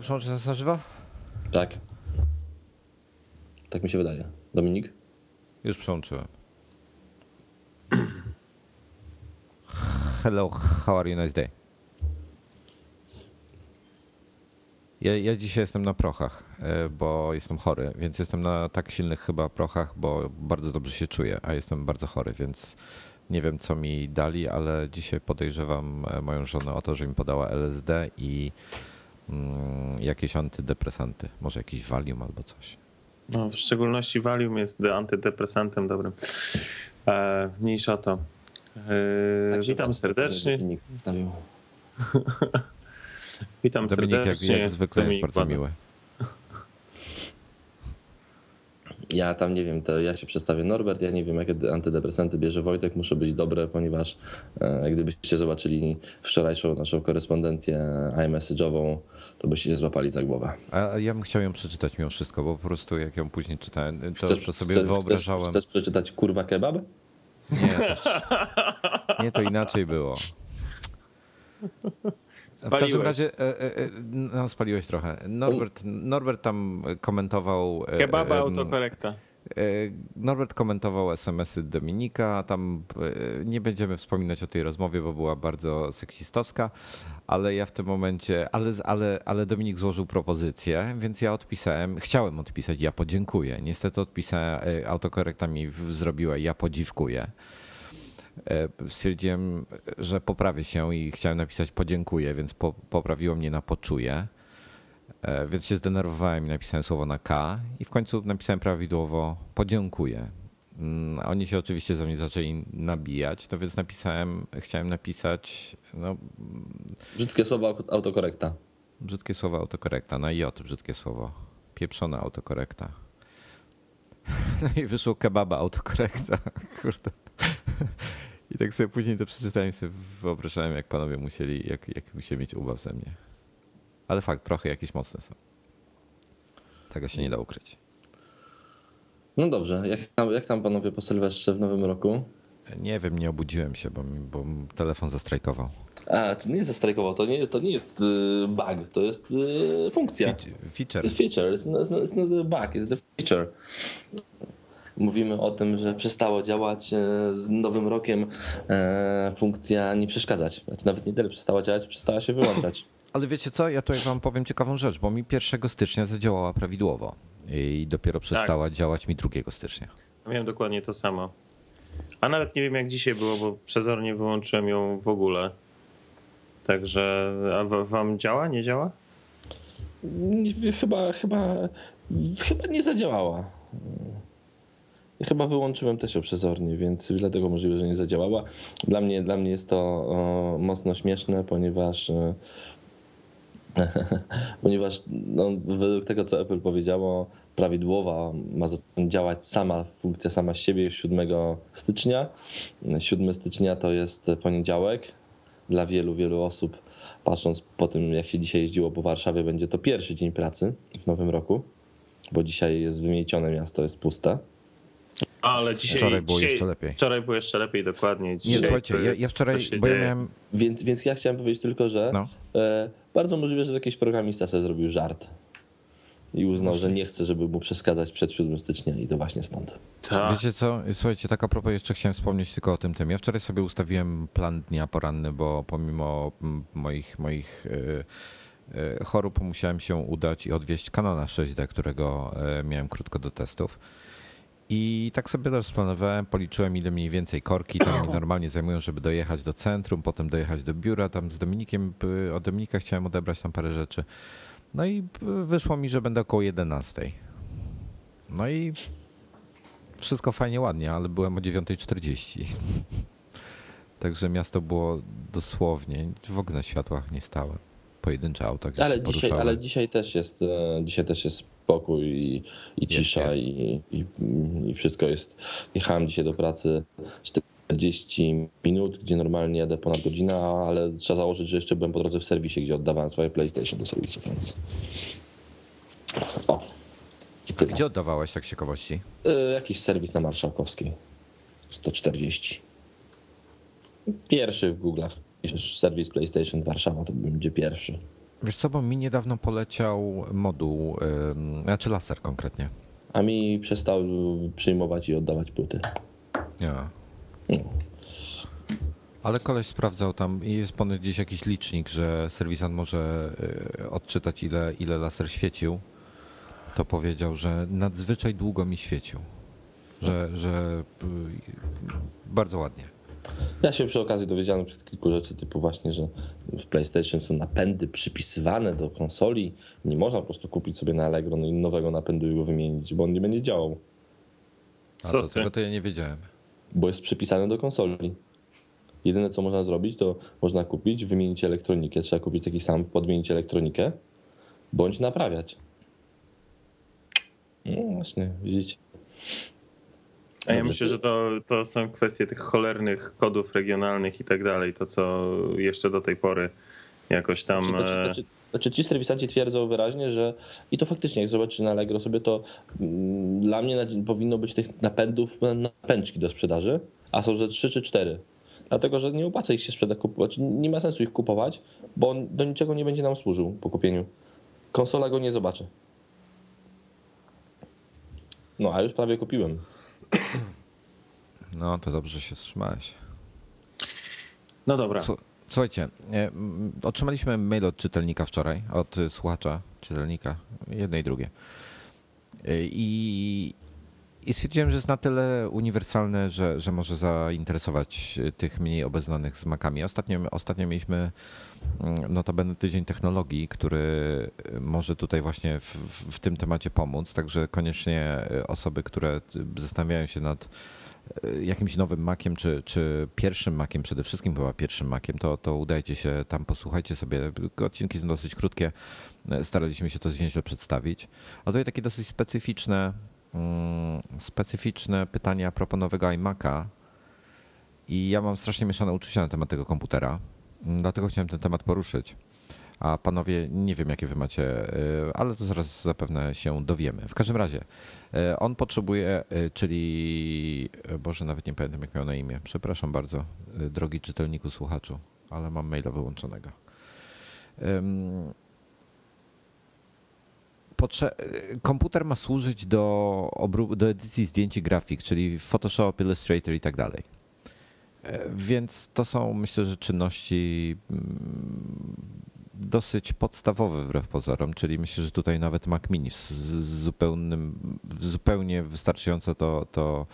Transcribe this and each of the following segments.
Mogę przełączyć nas na żywo? Tak. Tak mi się wydaje. Dominik? Już przełączyłem. Hello, how are you? Nice day. Ja, ja dzisiaj jestem na prochach, e, bo jestem chory, więc jestem na tak silnych chyba prochach, bo bardzo dobrze się czuję, a jestem bardzo chory, więc nie wiem co mi dali, ale dzisiaj podejrzewam e, moją żonę o to, że mi podała LSD i jakieś antydepresanty, może jakiś Valium albo coś. No, w szczególności Valium jest antydepresantem dobrym. E, mniejsza o to. E, Tak witam serdecznie. Witam Dominik jak, serdecznie. jak zwykle jest Dominik bardzo Pada. miły. Ja tam nie wiem, to ja się przedstawię Norbert, ja nie wiem jakie antydepresanty bierze Wojtek, muszą być dobre, ponieważ e, gdybyście zobaczyli wczorajszą naszą korespondencję iMessage'ową, to byście się złapali za głowę. A ja bym chciał ją przeczytać mimo wszystko, bo po prostu jak ją później czytałem, to, to sobie chcesz, wyobrażałem. Chcesz, chcesz przeczytać kurwa kebab? Nie, to, nie, to inaczej było. W każdym Spaliłeś. razie, e, e, e, no spaliłeś trochę. Norbert, Norbert tam komentował... Kebaba autokorekta. Norbert komentował SMS-y Dominika. Tam nie będziemy wspominać o tej rozmowie, bo była bardzo seksistowska, ale ja w tym momencie, ale, ale, ale Dominik złożył propozycję, więc ja odpisałem, chciałem odpisać, ja podziękuję. Niestety odpisałem, autokorekta mi zrobiła, ja podziwkuję. E, Stwierdziłem, że poprawię się i chciałem napisać podziękuję, więc po, poprawiło mnie na poczuję. E, Więc się zdenerwowałem i napisałem słowo na K i w końcu napisałem prawidłowo podziękuję. Mm, Oni się oczywiście za mnie zaczęli nabijać, no więc napisałem, chciałem napisać no, Brzydkie słowa autokorekta. brzydkie słowo autokorekta, na J brzydkie słowo, pieprzona autokorekta. No i wyszło kebaba autokorekta, kurde. I tak sobie później to przeczytałem i sobie wyobrażałem, jak panowie musieli, jak, jak musieli mieć ubaw ze mnie. Ale fakt, prochy jakieś mocne są. Tego się nie da ukryć. No dobrze, jak tam, jak tam panowie po Sylwestrze w nowym roku? Nie wiem, nie obudziłem się, bo, mi, bo telefon zastrajkował. A, to nie jest zastrajkował, to nie, to nie jest y, bug, to jest y, funkcja. Feature. Feature. jest feature, it's not, not bug, it's the feature. Mówimy o tym, że przestało działać e, z nowym rokiem e, funkcja nie przeszkadzać. Znaczy nawet nie tyle przestała działać, przestała się wyłączać. Ale wiecie co, ja tutaj wam powiem ciekawą rzecz, bo mi 1 stycznia zadziałała prawidłowo i dopiero przestała działać mi 2 stycznia. Miałem dokładnie to samo. A nawet nie wiem jak dzisiaj było, bo przezornie wyłączyłem ją w ogóle. Także, a wam działa, nie działa? Chyba, chyba, chyba nie zadziałała. Chyba wyłączyłem też ją przezornie, więc dlatego możliwe, że nie zadziałała. Dla mnie, dla mnie jest to o, mocno śmieszne, ponieważ e, ponieważ no, według tego, co Apple powiedziało, prawidłowa ma działać sama funkcja sama z siebie już 7 stycznia. 7 stycznia to jest poniedziałek. Dla wielu, wielu osób, patrząc po tym, jak się dzisiaj jeździło po Warszawie, będzie to pierwszy dzień pracy w nowym roku, bo dzisiaj jest wymiecione miasto, jest puste. Ale dzisiaj, Wczoraj było dzisiaj, jeszcze lepiej. Wczoraj było jeszcze lepiej, dokładnie. Nie, Dzisiaj słuchajcie, to ja, ja wczoraj, bo ja miałem... Więc, więc ja chciałem powiedzieć tylko, że No. e, bardzo możliwe, że jakiś programista sobie zrobił żart i uznał, że nie chce, żeby mu przeskazać przed 7 stycznia i to właśnie stąd. Tak. Wiecie co, słuchajcie, tak a propos jeszcze chciałem wspomnieć tylko o tym tym. Ja wczoraj sobie ustawiłem plan dnia poranny, bo pomimo mm, moich, moich e, e, chorób musiałem się udać i odwieźć Canona 6D, którego e, miałem krótko do testów. I tak sobie rozplanowałem, policzyłem ile mniej więcej korki tam mi normalnie zajmują, żeby dojechać do centrum, potem dojechać do biura. Tam z Dominikiem, od Dominika chciałem odebrać tam parę rzeczy. No i wyszło mi, że będę około 11. No i wszystko fajnie, ładnie, ale byłem o 9.40. Także miasto było dosłownie, w ogóle na światłach nie stałem. Pojedyncze auta gdzieś Ale się dzisiaj, poruszały. ale dzisiaj też jest, e, dzisiaj też jest spokój i, i cisza jest. I, i, i wszystko jest. Jechałem dzisiaj do pracy 40 minut, gdzie normalnie jadę ponad godzinę, ale trzeba założyć, że jeszcze byłem po drodze w serwisie, gdzie oddawałem swoje PlayStation do serwisu, więc o. Gdzie oddawałeś tak z ciekawości? E, Jakiś serwis na Marszałkowskiej. 140. Pierwszy w Google'ach. Serwis PlayStation Warszawa, to będzie pierwszy. Wiesz co, bo mi niedawno poleciał moduł, ym, znaczy laser konkretnie. A mi przestał przyjmować i oddawać płyty. Nie. No. Ale koleś sprawdzał tam i jest ponoć gdzieś jakiś licznik, że serwisant może y, odczytać ile, ile laser świecił. To powiedział, że nadzwyczaj długo mi świecił. Że, że bardzo ładnie. Ja się przy okazji dowiedziałem przed kilku rzeczy, typu właśnie, że w PlayStation są napędy przypisywane do konsoli. Nie można po prostu kupić sobie na Allegro no i nowego napędu i go wymienić, bo on nie będzie działał, A Co to, tego to ja nie wiedziałem. bo jest przypisane do konsoli. Jedyne co można zrobić, to można kupić, wymienić elektronikę. Trzeba kupić taki sam, podmienić elektronikę, bądź naprawiać. No właśnie, widzicie. A ja myślę, że to, to są kwestie tych cholernych kodów regionalnych i tak dalej, to co jeszcze do tej pory jakoś tam... Znaczy, znaczy, e, znaczy, znaczy ci serwisanci twierdzą wyraźnie, że i to faktycznie, jak zobaczysz na Allegro sobie, to mm, dla mnie na- powinno być tych napędów na napęczki do sprzedaży, a są ze 3 czy 4. Dlatego, że nie opłaca ich się sprzeda kupować. Nie ma sensu ich kupować, bo on do niczego nie będzie nam służył po kupieniu. Konsola go nie zobaczy. No, a już prawie kupiłem. No to dobrze że się wstrzymałeś. No dobra. Słu- Słuchajcie, otrzymaliśmy mail od czytelnika wczoraj, od słuchacza, czytelnika, jedne i drugie. I, I stwierdziłem, że jest na tyle uniwersalne, że, że może zainteresować y, tych mniej obeznanych z makami. Ostatnio, ostatnio mieliśmy mm, notabene tydzień technologii, który y, może tutaj właśnie w, w, tym temacie pomóc. Także koniecznie y, osoby, które zastanawiają się nad jakimś nowym makiem, czy, czy pierwszym makiem, przede wszystkim chyba pierwszym makiem, to, to udajcie się tam, posłuchajcie sobie. Odcinki są dosyć krótkie, staraliśmy się to zwięźle przedstawić. A tutaj takie dosyć specyficzne, specyficzne pytania a propos nowego iMac'a. I ja mam strasznie mieszane uczucia na temat tego komputera, mm, dlatego chciałem ten temat poruszyć. A panowie, nie wiem jakie wy macie, y, ale to zaraz zapewne się dowiemy. W każdym razie, y, on potrzebuje, y, czyli, Boże, nawet nie pamiętam jak miał na imię. Przepraszam bardzo, drogi czytelniku, słuchaczu, ale mam maila wyłączonego. Komputer ma służyć do, do edycji zdjęć i grafik, czyli Photoshop, Illustrator i tak dalej. E, Więc to są, myślę, że czynności mm, dosyć podstawowe wbrew pozorom, czyli myślę, że tutaj nawet Mac Mini z z zupełnym, zupełnie wystarczająco to, to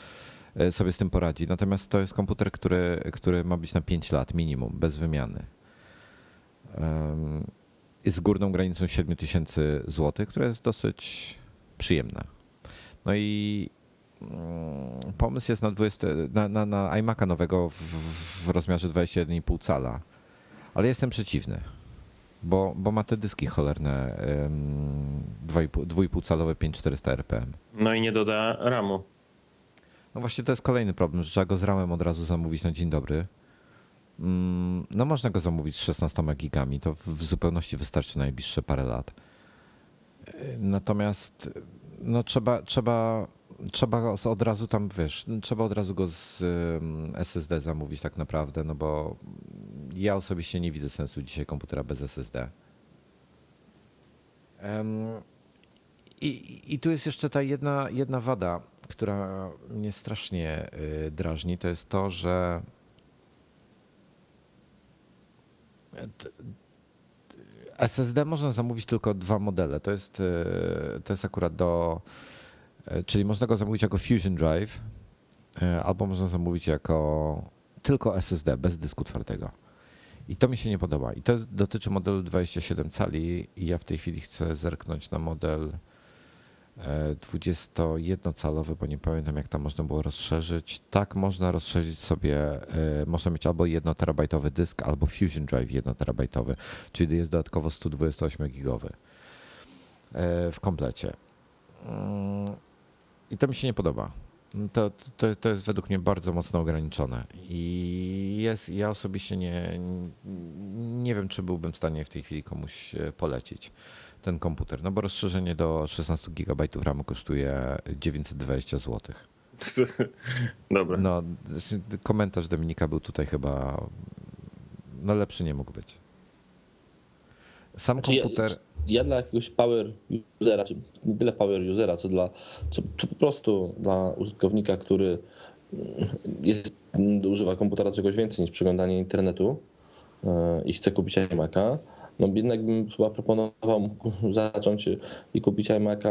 e, sobie z tym poradzi. Natomiast to jest komputer, który, który ma być na 5 lat minimum, bez wymiany. Em, z górną granicą 7000 zł, która jest dosyć przyjemna. No i mm, pomysł jest na, 20, na, na, na iMac'a nowego w, w rozmiarze 21,5 cala, ale jestem przeciwny, bo, bo ma te dyski cholerne 2,5 2,5 calowe 5400 RPM. No i nie doda ramu. No właśnie to jest kolejny problem, że trzeba go z ramem od razu zamówić na dzień dobry. Mm, No można go zamówić z 16 gigami, to w zupełności wystarczy na najbliższe parę lat. E, Natomiast no trzeba, trzeba, trzeba go od razu tam, wiesz, trzeba od razu go z SSD zamówić tak naprawdę, no bo ja osobiście nie widzę sensu dzisiaj komputera bez SSD. I, I tu jest jeszcze ta jedna, jedna wada, która mnie strasznie y, drażni, to jest to, że SSD można zamówić tylko dwa modele. To jest, y, to jest akurat do. y, Czyli można go zamówić jako Fusion Drive, y, albo można zamówić jako tylko SSD, bez dysku twardego. I to mi się nie podoba. I to dotyczy modelu 27 cali. I ja w tej chwili chcę zerknąć na model e, 21-calowy, bo nie pamiętam jak tam można było rozszerzyć. Tak, można rozszerzyć sobie, e, można mieć albo 1 terabajtowy dysk, albo Fusion Drive 1 terabajtowy, czyli jest dodatkowo 128 gigowy e, w komplecie. Mm, I to mi się nie podoba. To, to, to jest według mnie bardzo mocno ograniczone. I jest, ja osobiście nie, nie wiem, czy byłbym w stanie w tej chwili komuś e, polecić ten komputer. No bo rozszerzenie do 16 GB RAMu kosztuje 920 zł. Dobra. No, komentarz Dominika był tutaj chyba. No lepszy nie mógł być. Sam Znaczy ja- komputer. Ja, dla jakiegoś power usera, czy nie tyle power usera, co dla, co, co po prostu dla użytkownika, który mm, jest, używa komputera czegoś więcej niż przeglądanie internetu yy, i chce kupić iMac'a, no jednak bym chyba proponował zacząć i kupić iMac'a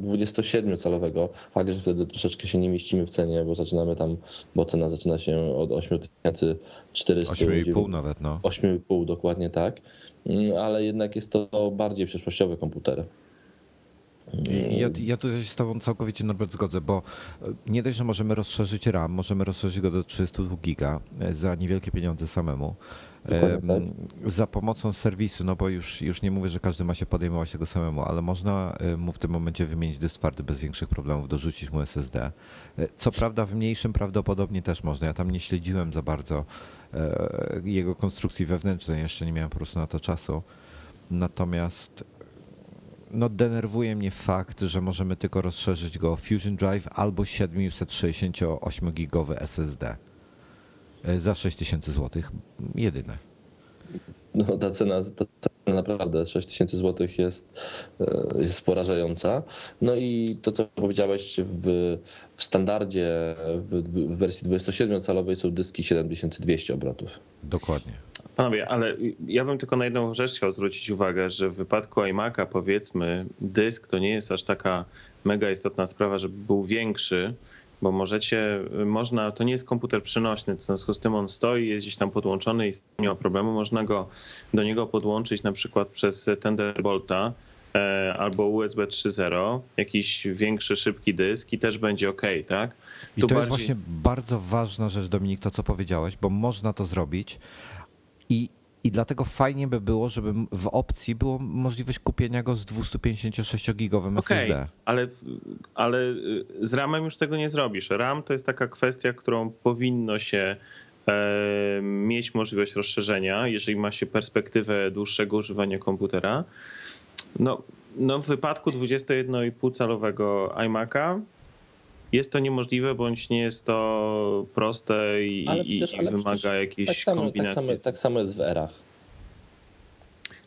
27-calowego. Fakt, że wtedy troszeczkę się nie mieścimy w cenie, bo zaczynamy tam, bo cena zaczyna się od 8400. 8,5 nawet, no. 8,5 dokładnie tak, Mm, ale jednak jest to bardziej przyszłościowy komputer. Ja, ja tu się z Tobą całkowicie Norbert zgodzę, bo e, nie dość, że możemy rozszerzyć RAM, możemy rozszerzyć go do 32 giga za niewielkie pieniądze samemu. Em, Za pomocą serwisu, no bo już, już nie mówię, że każdy ma się podejmować tego samemu, ale można e, mu w tym momencie wymienić dysk twardy bez większych problemów, dorzucić mu SSD. E, Co prawda w mniejszym prawdopodobnie też można. Ja tam nie śledziłem za bardzo e, jego konstrukcji wewnętrznej, jeszcze nie miałem po prostu na to czasu. Natomiast no denerwuje mnie fakt, że możemy tylko rozszerzyć go o Fusion Drive albo 768-gigowy SSD e, za 6000 zł. Jedyne. No, ta cena, ta cena naprawdę 6000 zł jest, e, jest porażająca. No i to, co powiedziałeś, w, w standardzie w, w wersji 27-calowej są dyski 7200 obrotów. Dokładnie. Panowie, ale ja bym tylko na jedną rzecz chciał zwrócić uwagę, że w wypadku iMac'a powiedzmy dysk to nie jest aż taka mega istotna sprawa, żeby był większy, bo możecie, można, to nie jest komputer przenośny, w związku z tym on stoi, jest gdzieś tam podłączony i nie ma problemu, można go do niego podłączyć na przykład przez Thunderbolta e, albo USB 3.0, jakiś większy, szybki dysk i też będzie ok, tak? I to jest bardziej- właśnie bardzo ważna rzecz, Dominik, to co powiedziałeś, bo można to zrobić i, i dlatego fajnie by było, żeby w opcji było możliwość kupienia go z 256-gigowym Okej, SSD. ale, ale y, z RAM-em już tego nie zrobisz. RAM to jest taka kwestia, którą powinno się e, mieć możliwość rozszerzenia, jeżeli ma się perspektywę dłuższego używania komputera. No, no w wypadku 21,5-calowego iMac'a jest to niemożliwe, bądź nie jest to proste i, Ale przecież- i wymaga przecież jakiejś Tak samo, tak, kombinacji. samo, z- tak samo jest w erach.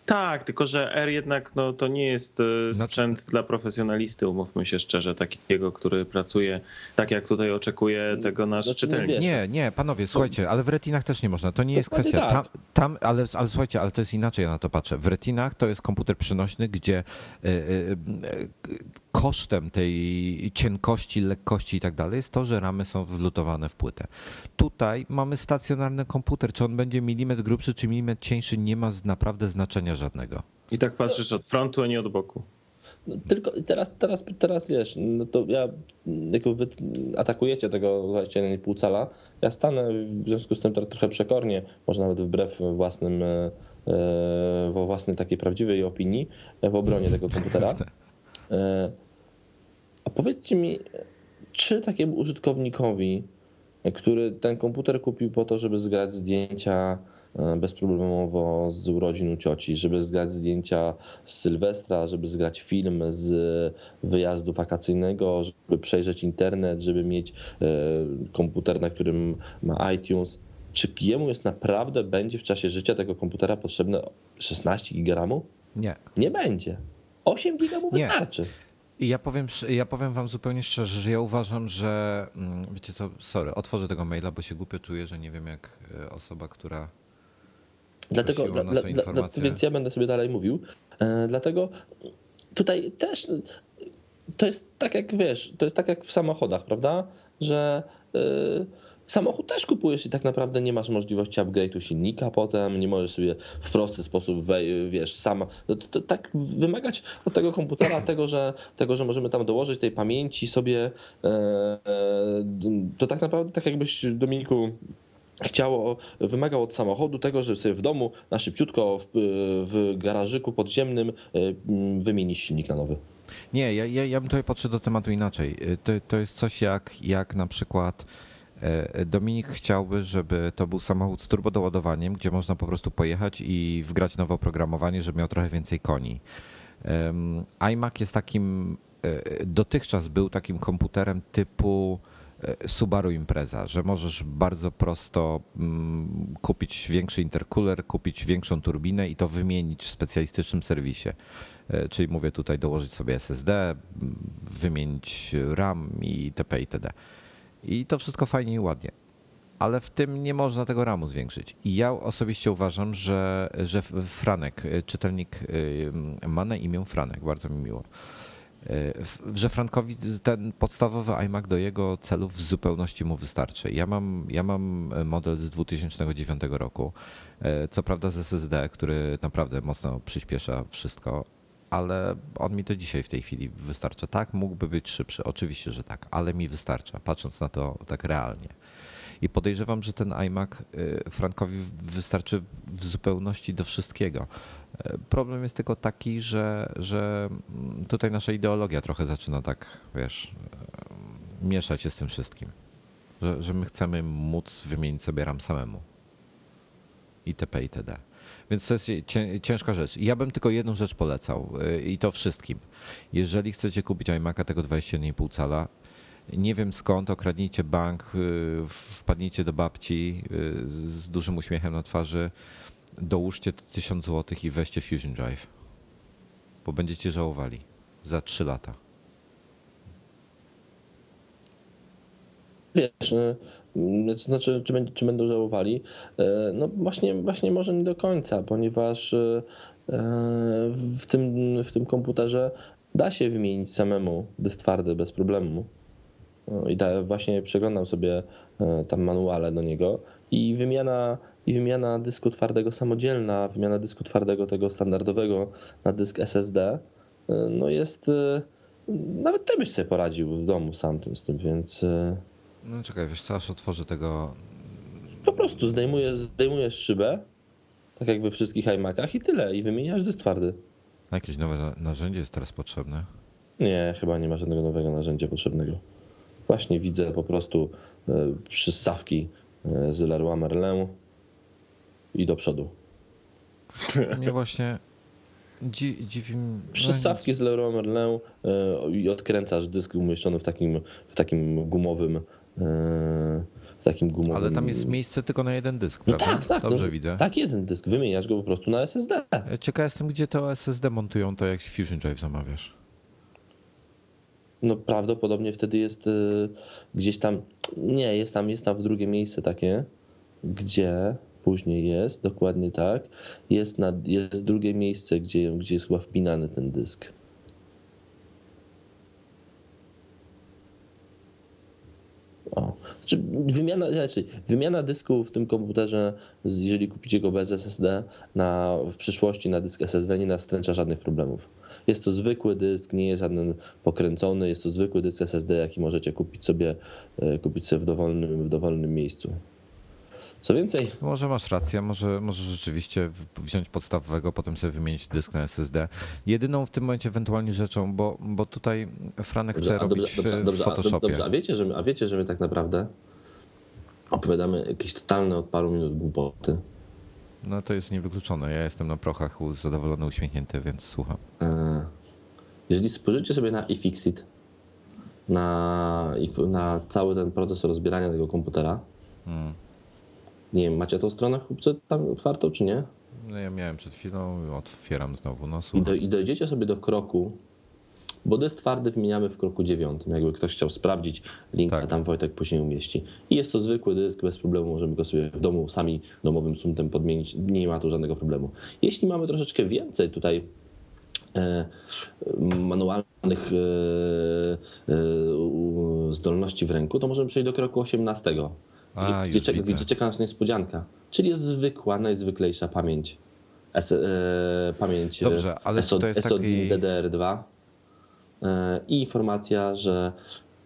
Tak, tylko że R jednak no, to nie jest e, Znaczy- sprzęt dla profesjonalisty, umówmy się szczerze, takiego, który pracuje tak jak tutaj oczekuje tego nasz Znaczy, no czytelnik. wiesz, Nie, nie, panowie, słuchajcie, ale w retinach też nie można. To nie jest Dokładnie kwestia. Tam, tak. tam ale, ale słuchajcie, ale to jest inaczej, ja na to patrzę. W retinach to jest komputer przenośny, gdzie y, y, y, kosztem tej cienkości, lekkości i tak dalej jest to, że ramy są wlutowane w płytę. Tutaj mamy stacjonarny komputer. Czy on będzie milimetr grubszy, czy milimetr cieńszy, nie ma z- naprawdę znaczenia żadnego. I tak patrzysz od frontu, a nie od boku. No, tylko teraz, teraz, teraz wiesz, no to ja, jak wy atakujecie tego 21,5 cala, ja stanę w związku z tym tak trochę przekornie, może nawet wbrew własnym, e, e, własnej takiej prawdziwej opinii e, w obronie tego komputera. E, A powiedzcie mi, czy takiemu użytkownikowi, który ten komputer kupił po to, żeby zgrać zdjęcia e, bezproblemowo z urodzin u cioci, żeby zgrać zdjęcia z Sylwestra, żeby zgrać film z wyjazdu wakacyjnego, żeby przejrzeć internet, żeby mieć e, komputer, na którym ma iTunes. Czy jemu jest naprawdę będzie w czasie życia tego komputera potrzebne 16 giga Nie. Nie będzie. 8 giga mu wystarczy. I ja powiem, ja powiem wam zupełnie szczerze, że ja uważam, że mm, wiecie co, sorry, otworzę tego maila, bo się głupio czuję, że nie wiem jak e, osoba, która Dlatego, dla, dla, dla, więc ja będę sobie dalej mówił. E, dlatego tutaj też to jest tak jak wiesz, to jest tak jak w samochodach, prawda? Że e, samochód też kupujesz i tak naprawdę nie masz możliwości upgrade'u silnika potem, nie możesz sobie w prosty sposób wej- wiesz, sama. To, to, tak wymagać od tego komputera tego, że, tego, że możemy tam dołożyć tej pamięci sobie, e, e, to tak naprawdę tak jakbyś Dominiku chciało, wymagał od samochodu tego, że sobie w domu na szybciutko w, w garażyku podziemnym y, wymienić silnik na nowy. Nie, ja, ja, ja bym tutaj podszedł do tematu inaczej. To, to jest coś jak, jak na przykład e, Dominik chciałby, żeby to był samochód z turbodoładowaniem, gdzie można po prostu pojechać i wgrać nowe oprogramowanie, żeby miał trochę więcej koni. IMac jest takim, e, dotychczas był takim komputerem typu e, Subaru Impreza, że możesz bardzo prosto mm, kupić większy intercooler, kupić większą turbinę i to wymienić w specjalistycznym serwisie. E, Czyli mówię tutaj dołożyć sobie SSD, m, wymienić RAM i itp. itd. I to wszystko fajnie i ładnie. Ale w tym nie można tego ramu zwiększyć. I ja osobiście uważam, że, że Franek, e, czytelnik e, ma na imię Franek, bardzo mi miło w- że Frankowi ten podstawowy iMac do jego celów w zupełności mu wystarczy. Ja mam, ja mam model z 2009 roku, co prawda z SSD, który naprawdę mocno przyspiesza wszystko, ale on mi to dzisiaj w tej chwili wystarcza. Tak, mógłby być szybszy, oczywiście, że tak, ale mi wystarcza, patrząc na to tak realnie. I podejrzewam, że ten iMac y, Frankowi wystarczy w zupełności do wszystkiego. E, Problem jest tylko taki, że, że mm, tutaj nasza ideologia trochę zaczyna tak, wiesz, e, mieszać się z tym wszystkim. Że, że my chcemy móc wymienić sobie RAM samemu. itp. itd. Więc to jest cię- ciężka rzecz. Ja bym tylko jedną rzecz polecał y, i to wszystkim. Jeżeli chcecie kupić iMac'a tego 21,5 cala, nie wiem skąd, okradnijcie bank, y, wpadnijcie do babci y, z dużym uśmiechem na twarzy, dołóżcie 1000 zł i weźcie Fusion Drive. Bo będziecie żałowali za 3 lata. Wiesz, to znaczy, czy, czy będą żałowali? Y, No właśnie, właśnie może nie do końca, ponieważ y, w tym, w tym komputerze da się wymienić samemu dysk twardy bez problemu. No I da, właśnie przeglądam sobie tam manuale do niego i wymiana, i wymiana dysku twardego samodzielna, wymiana dysku twardego tego standardowego na dysk SSD, no jest... Nawet ty byś sobie poradził w domu sam z tym, więc... No czekaj, wiesz co, aż otworzę tego... po prostu zdejmujesz, zdejmujesz szybę, tak jak we wszystkich iMacach i tyle, i wymieniasz dysk twardy. Jakieś nowe na- narzędzie jest teraz potrzebne. Nie, chyba nie ma żadnego nowego narzędzia potrzebnego. Właśnie widzę po prostu e, przyssawki e, z Leroy Merlin i do przodu. Mnie właśnie dzi, dziwi... m- no, z Leroy Merlin e, i odkręcasz dysk umieszczony w takim, w takim gumowym w takim gumowym... Ale tam jest miejsce tylko na jeden dysk, No prawda? tak, tak. Dobrze no, widzę. Tak, jeden dysk. Wymieniasz go po prostu na SSD. E, Ciekaw jestem, gdzie to SSD montują to, jak Fusion Drive zamawiasz. No prawdopodobnie wtedy jest y, gdzieś tam, nie, jest tam, jest tam w drugie miejsce takie, gdzie później jest, dokładnie tak, jest, na, jest drugie miejsce, gdzie, gdzie jest chyba wpinany ten dysk. O. Znaczy, wymiana, znaczy, wymiana dysku w tym komputerze, jeżeli kupicie go bez SSD, na, w przyszłości na dysk SSD nie nastręcza żadnych problemów. Jest to zwykły dysk, nie jest żaden pokręcony, jest to zwykły dysk SSD, jaki możecie kupić sobie, e, kupić sobie w dowolnym, w dowolnym miejscu. Co więcej, Może masz rację, może, może rzeczywiście w- wziąć podstawowego, potem sobie wymienić dysk na SSD. Jedyną w tym momencie ewentualnie rzeczą, bo, bo tutaj Franek chce Dobrze, robić w, w a, Photoshopie. dobrze, a, wiecie, że my, a wiecie, że my tak naprawdę opowiadamy jakieś totalne od paru minut głupoty. No to jest niewykluczone. Ja jestem na prochach zadowolony, uśmiechnięty, więc słucham. E, Jeżeli spojrzycie sobie na iFixit, na, na cały ten proces rozbierania tego komputera, Hmm. Nie wiem, macie tą stronę chłopcy tam otwartą, czy nie? No ja miałem przed chwilą, otwieram znowu, no I, do, I dojdziecie sobie do kroku, bo dysk twardy wymieniamy w kroku dziewiątym. Jakby ktoś chciał sprawdzić, link Tak. tam Wojtek później umieści. I jest to zwykły dysk, bez problemu możemy go sobie w domu sami domowym sumtem podmienić. Nie ma tu żadnego problemu. Jeśli mamy troszeczkę więcej tutaj e, manualnych e, e, zdolności w ręku, to możemy przejść do kroku 18. A, gdzie, już czeka, gdzie czeka nas niespodzianka. Czyli jest zwykła, najzwyklejsza pamięć. S, e, pamięć e, Dobrze, ale SO, to jest SO taki- DDR2 e, i informacja, że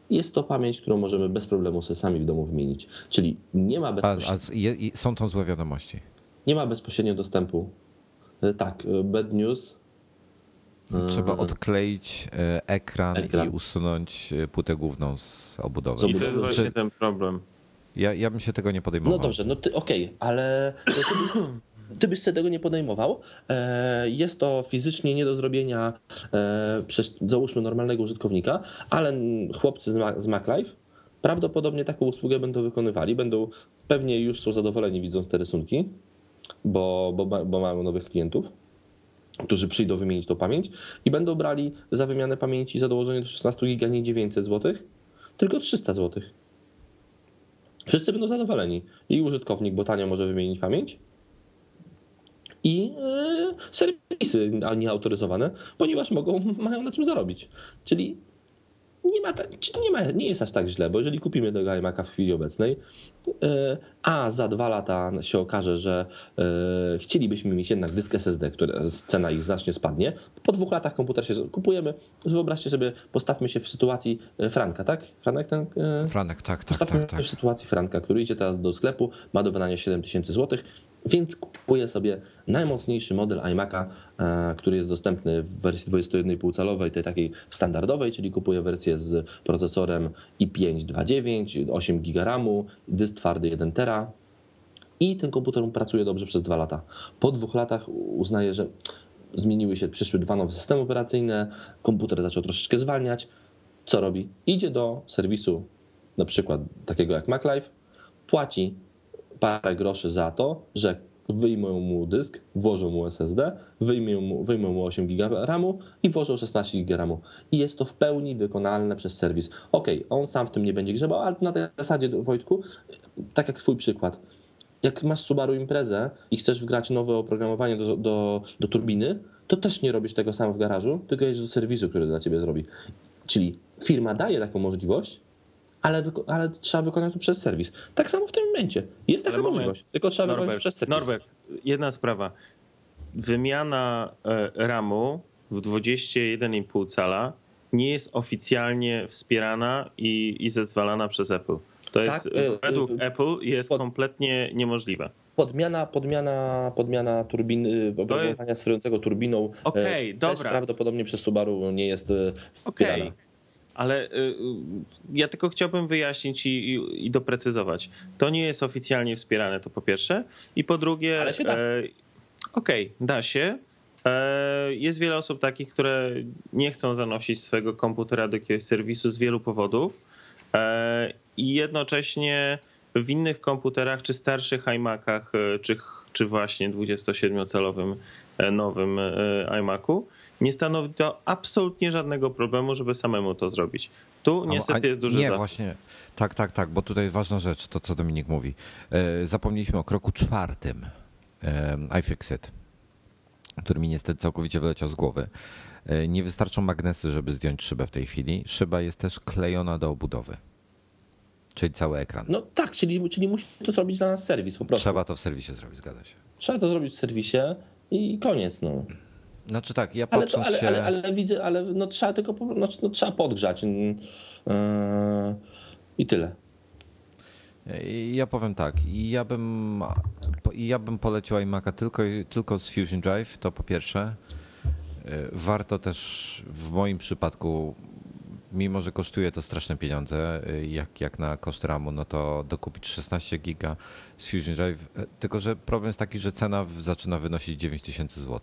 jest to pamięć, którą możemy bez problemu sobie sami w domu wymienić. Czyli nie ma, A, bezpośrednio, a z- je, i są to złe wiadomości. nie ma bezpośrednio dostępu. E, Tak, e, bad news. Trzeba odkleić e, ekran, Ekran. i usunąć e, płytę główną z obudowy. I to jest właśnie ten problem. Ja, ja bym się tego nie podejmował. No dobrze, no ty, okej, ale no ty, byś, sobie tego nie podejmował. E, Jest to fizycznie nie do zrobienia e, przez, załóżmy, normalnego użytkownika, ale chłopcy z, Ma- z MacLife prawdopodobnie taką usługę będą wykonywali, będą pewnie już są zadowoleni widząc te rysunki, bo, bo, bo mają nowych klientów, którzy przyjdą wymienić tą pamięć i będą brali za wymianę pamięci za dołożenie do 16 giga nie 900 zł, tylko 300 zł. Wszyscy będą zadowoleni. I użytkownik, bo tanio może wymienić pamięć, i e, serwisy nieautoryzowane, ponieważ mogą, mają na czym zarobić. Czyli nie, ma, nie, ma, nie jest aż tak źle, bo jeżeli kupimy tego iMac'a w chwili obecnej, e, a za dwa lata się okaże, że e, chcielibyśmy mieć jednak dysk SSD, które cena ich znacznie spadnie, po dwóch latach komputer się kupujemy. Wyobraźcie sobie, postawmy się w sytuacji e, Franka, tak? Franek ten? Franek, tak, tak, Postawmy tak, tak. się w sytuacji Franka, który idzie teraz do sklepu, ma do wydania 7000 zł, więc kupuje sobie najmocniejszy model iMac'a, e, który jest dostępny w wersji 21,5 calowej, tej takiej standardowej, czyli kupuje wersję z procesorem i5 2.9, 8 GB RAMu, dysk twardy 1 tera i ten komputer pracuje dobrze przez dwa lata. Po dwóch latach uznaje, że zmieniły się, przyszły dwa nowe systemy operacyjne, komputer zaczął troszeczkę zwalniać. Co robi? Idzie do serwisu, na przykład takiego jak MacLife, płaci parę groszy za to, że wyjmą mu dysk, włożą mu SSD, wyjmą mu, wyjmą mu 8 GB RAMu i włożą 16 GB RAMu. I jest to w pełni wykonalne przez serwis. Ok, on sam w tym nie będzie grzebał, ale na tej zasadzie, Wojtku, tak jak twój przykład. Jak masz Subaru Imprezę i chcesz wgrać nowe oprogramowanie do, do, do turbiny, to też nie robisz tego sam w garażu, tylko jedziesz do serwisu, który dla ciebie zrobi. Czyli firma daje taką możliwość, ale, ale trzeba wykonać to przez serwis. Tak samo w tym momencie. Jest taka Ale moment. możliwość, tylko trzeba wykonać Norbert, przez serwis. Norbert, jedna sprawa. Wymiana e, RAMu w 21,5 cala nie jest oficjalnie wspierana i, i zezwalana przez Apple. To jest Tak, e, według e, Apple jest pod- kompletnie niemożliwe. Podmiana, podmiana, podmiana turbiny, oprogramowania sterującego turbiną Okej, e, dobra. prawdopodobnie przez Subaru nie jest e, Okej, wspierana. Ale y, y, ja tylko chciałbym wyjaśnić i, i, i doprecyzować. To nie jest oficjalnie wspierane, to po pierwsze. I po drugie, Ale się da. e, okej, da się. E, Jest wiele osób takich, które nie chcą zanosić swojego komputera do jakiegoś serwisu z wielu powodów. E, I jednocześnie w innych komputerach, czy starszych iMacach, czy, czy właśnie 27-calowym e, nowym iMacu, nie stanowi to absolutnie żadnego problemu, żeby samemu to zrobić. Tu niestety a- jest duży Nie, zapis. właśnie. Tak, tak, tak, bo tutaj ważna rzecz, to co Dominik mówi. E, Zapomnieliśmy o kroku czwartym. e, iFixit, który mi niestety całkowicie wyleciał z głowy. E, Nie wystarczą magnesy, żeby zdjąć szybę w tej chwili. Szyba jest też klejona do obudowy. Czyli cały ekran. No tak, czyli, czyli musi to zrobić dla nas serwis po prostu. Trzeba to w serwisie zrobić, zgadza się. Trzeba to zrobić w serwisie i koniec. No. Znaczy tak, ja Ale, to, patrząc ale, się... ale, ale widzę, ale no, trzeba tylko po, no, trzeba podgrzać. yy, I tyle. Ja powiem tak, ja bym, ja bym polecił iMac'a tylko, tylko z Fusion Drive, to po pierwsze. Warto też w moim przypadku, mimo że kosztuje to straszne pieniądze, jak, jak na koszt RAMu, no to dokupić 16 giga z Fusion Drive, tylko że problem jest taki, że cena zaczyna wynosić 9000 zł.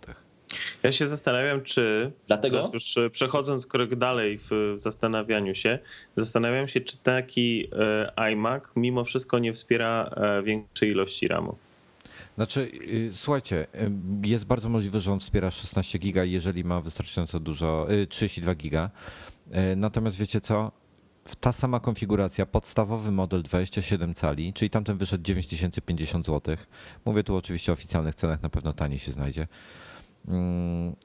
Ja się zastanawiam, czy. Dlatego? Już e, przechodząc krok dalej w zastanawianiu się, zastanawiam się, czy taki e, iMac mimo wszystko nie wspiera e, większej ilości RAMu. Znaczy, y, słuchajcie, y, jest bardzo możliwe, że on wspiera 16 giga, jeżeli ma wystarczająco dużo, y, 32 giga. Y, Natomiast wiecie co? Ta sama konfiguracja, podstawowy model 27 cali, czyli tamten wyszedł 9050 zł. Mówię tu oczywiście o oficjalnych cenach, na pewno taniej się znajdzie. Mm,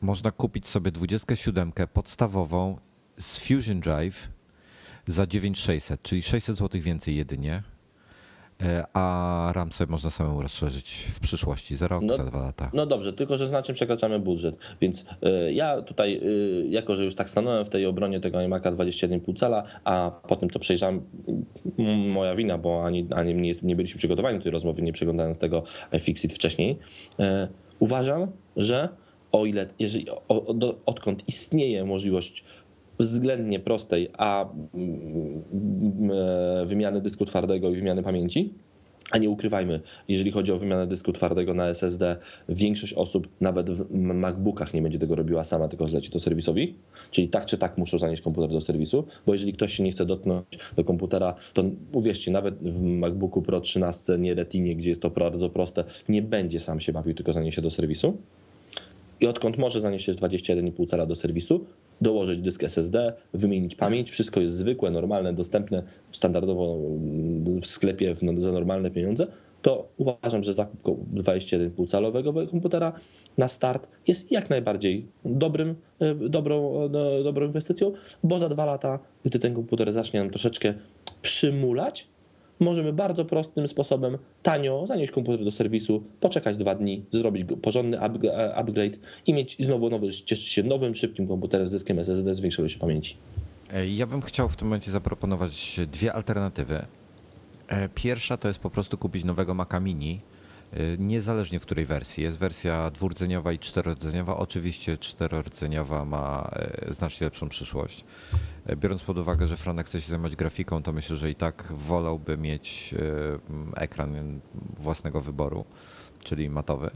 Można kupić sobie 27 podstawową z Fusion Drive za 9600, czyli 600 zł więcej jedynie. E, A RAM sobie można samemu rozszerzyć w przyszłości, za rok, No- za dwa lata. No dobrze, tylko że znacznie przekraczamy budżet. Więc y, ja tutaj, y, jako że już tak stanąłem w tej obronie tego iMac'a 21,5 cala, a potem to przejrzałem, moja wina, bo ani, ani nie, nie byliśmy przygotowani do tej rozmowy, nie przeglądając tego iFixit wcześniej. y, Uważam, że o ile, jeżeli, o, do, odkąd istnieje możliwość względnie prostej, a mm, mm, e, wymiany dysku twardego i wymiany pamięci, A nie ukrywajmy, jeżeli chodzi o wymianę dysku twardego na SSD, większość osób nawet w MacBookach nie będzie tego robiła sama, tylko zleci to serwisowi. Czyli tak czy tak muszą zanieść komputer do serwisu, bo jeżeli ktoś się nie chce dotknąć do komputera, to uwierzcie, nawet w MacBooku Pro 13, nie Retinie, gdzie jest to bardzo proste, nie będzie sam się bawił, tylko zaniesie do serwisu. I odkąd może zanieść 21,5 cala do serwisu, dołożyć dysk SSD, wymienić pamięć, wszystko jest zwykłe, normalne, dostępne standardowo w sklepie za normalne pieniądze, to uważam, że zakup 21,5 calowego komputera na start jest jak najbardziej dobrym, dobrą, dobrą inwestycją, bo za dwa lata, gdy ten komputer zacznie nam troszeczkę przymulać, możemy bardzo prostym sposobem, tanio zanieść komputer do serwisu, poczekać dwa dni, zrobić porządny upgrade i mieć znowu nowy, cieszyć się nowym, szybkim komputerem z dyskiem SSD z większą ilością pamięci. Ja bym chciał w tym momencie zaproponować dwie alternatywy. Pierwsza to jest po prostu kupić nowego Maca Mini, niezależnie w której wersji. Jest wersja dwurdzeniowa i czterordzeniowa. Oczywiście czterordzeniowa ma znacznie lepszą przyszłość. Biorąc pod uwagę, że Franek chce się zajmować grafiką, to myślę, że i tak wolałby mieć ekran własnego wyboru, czyli matowy.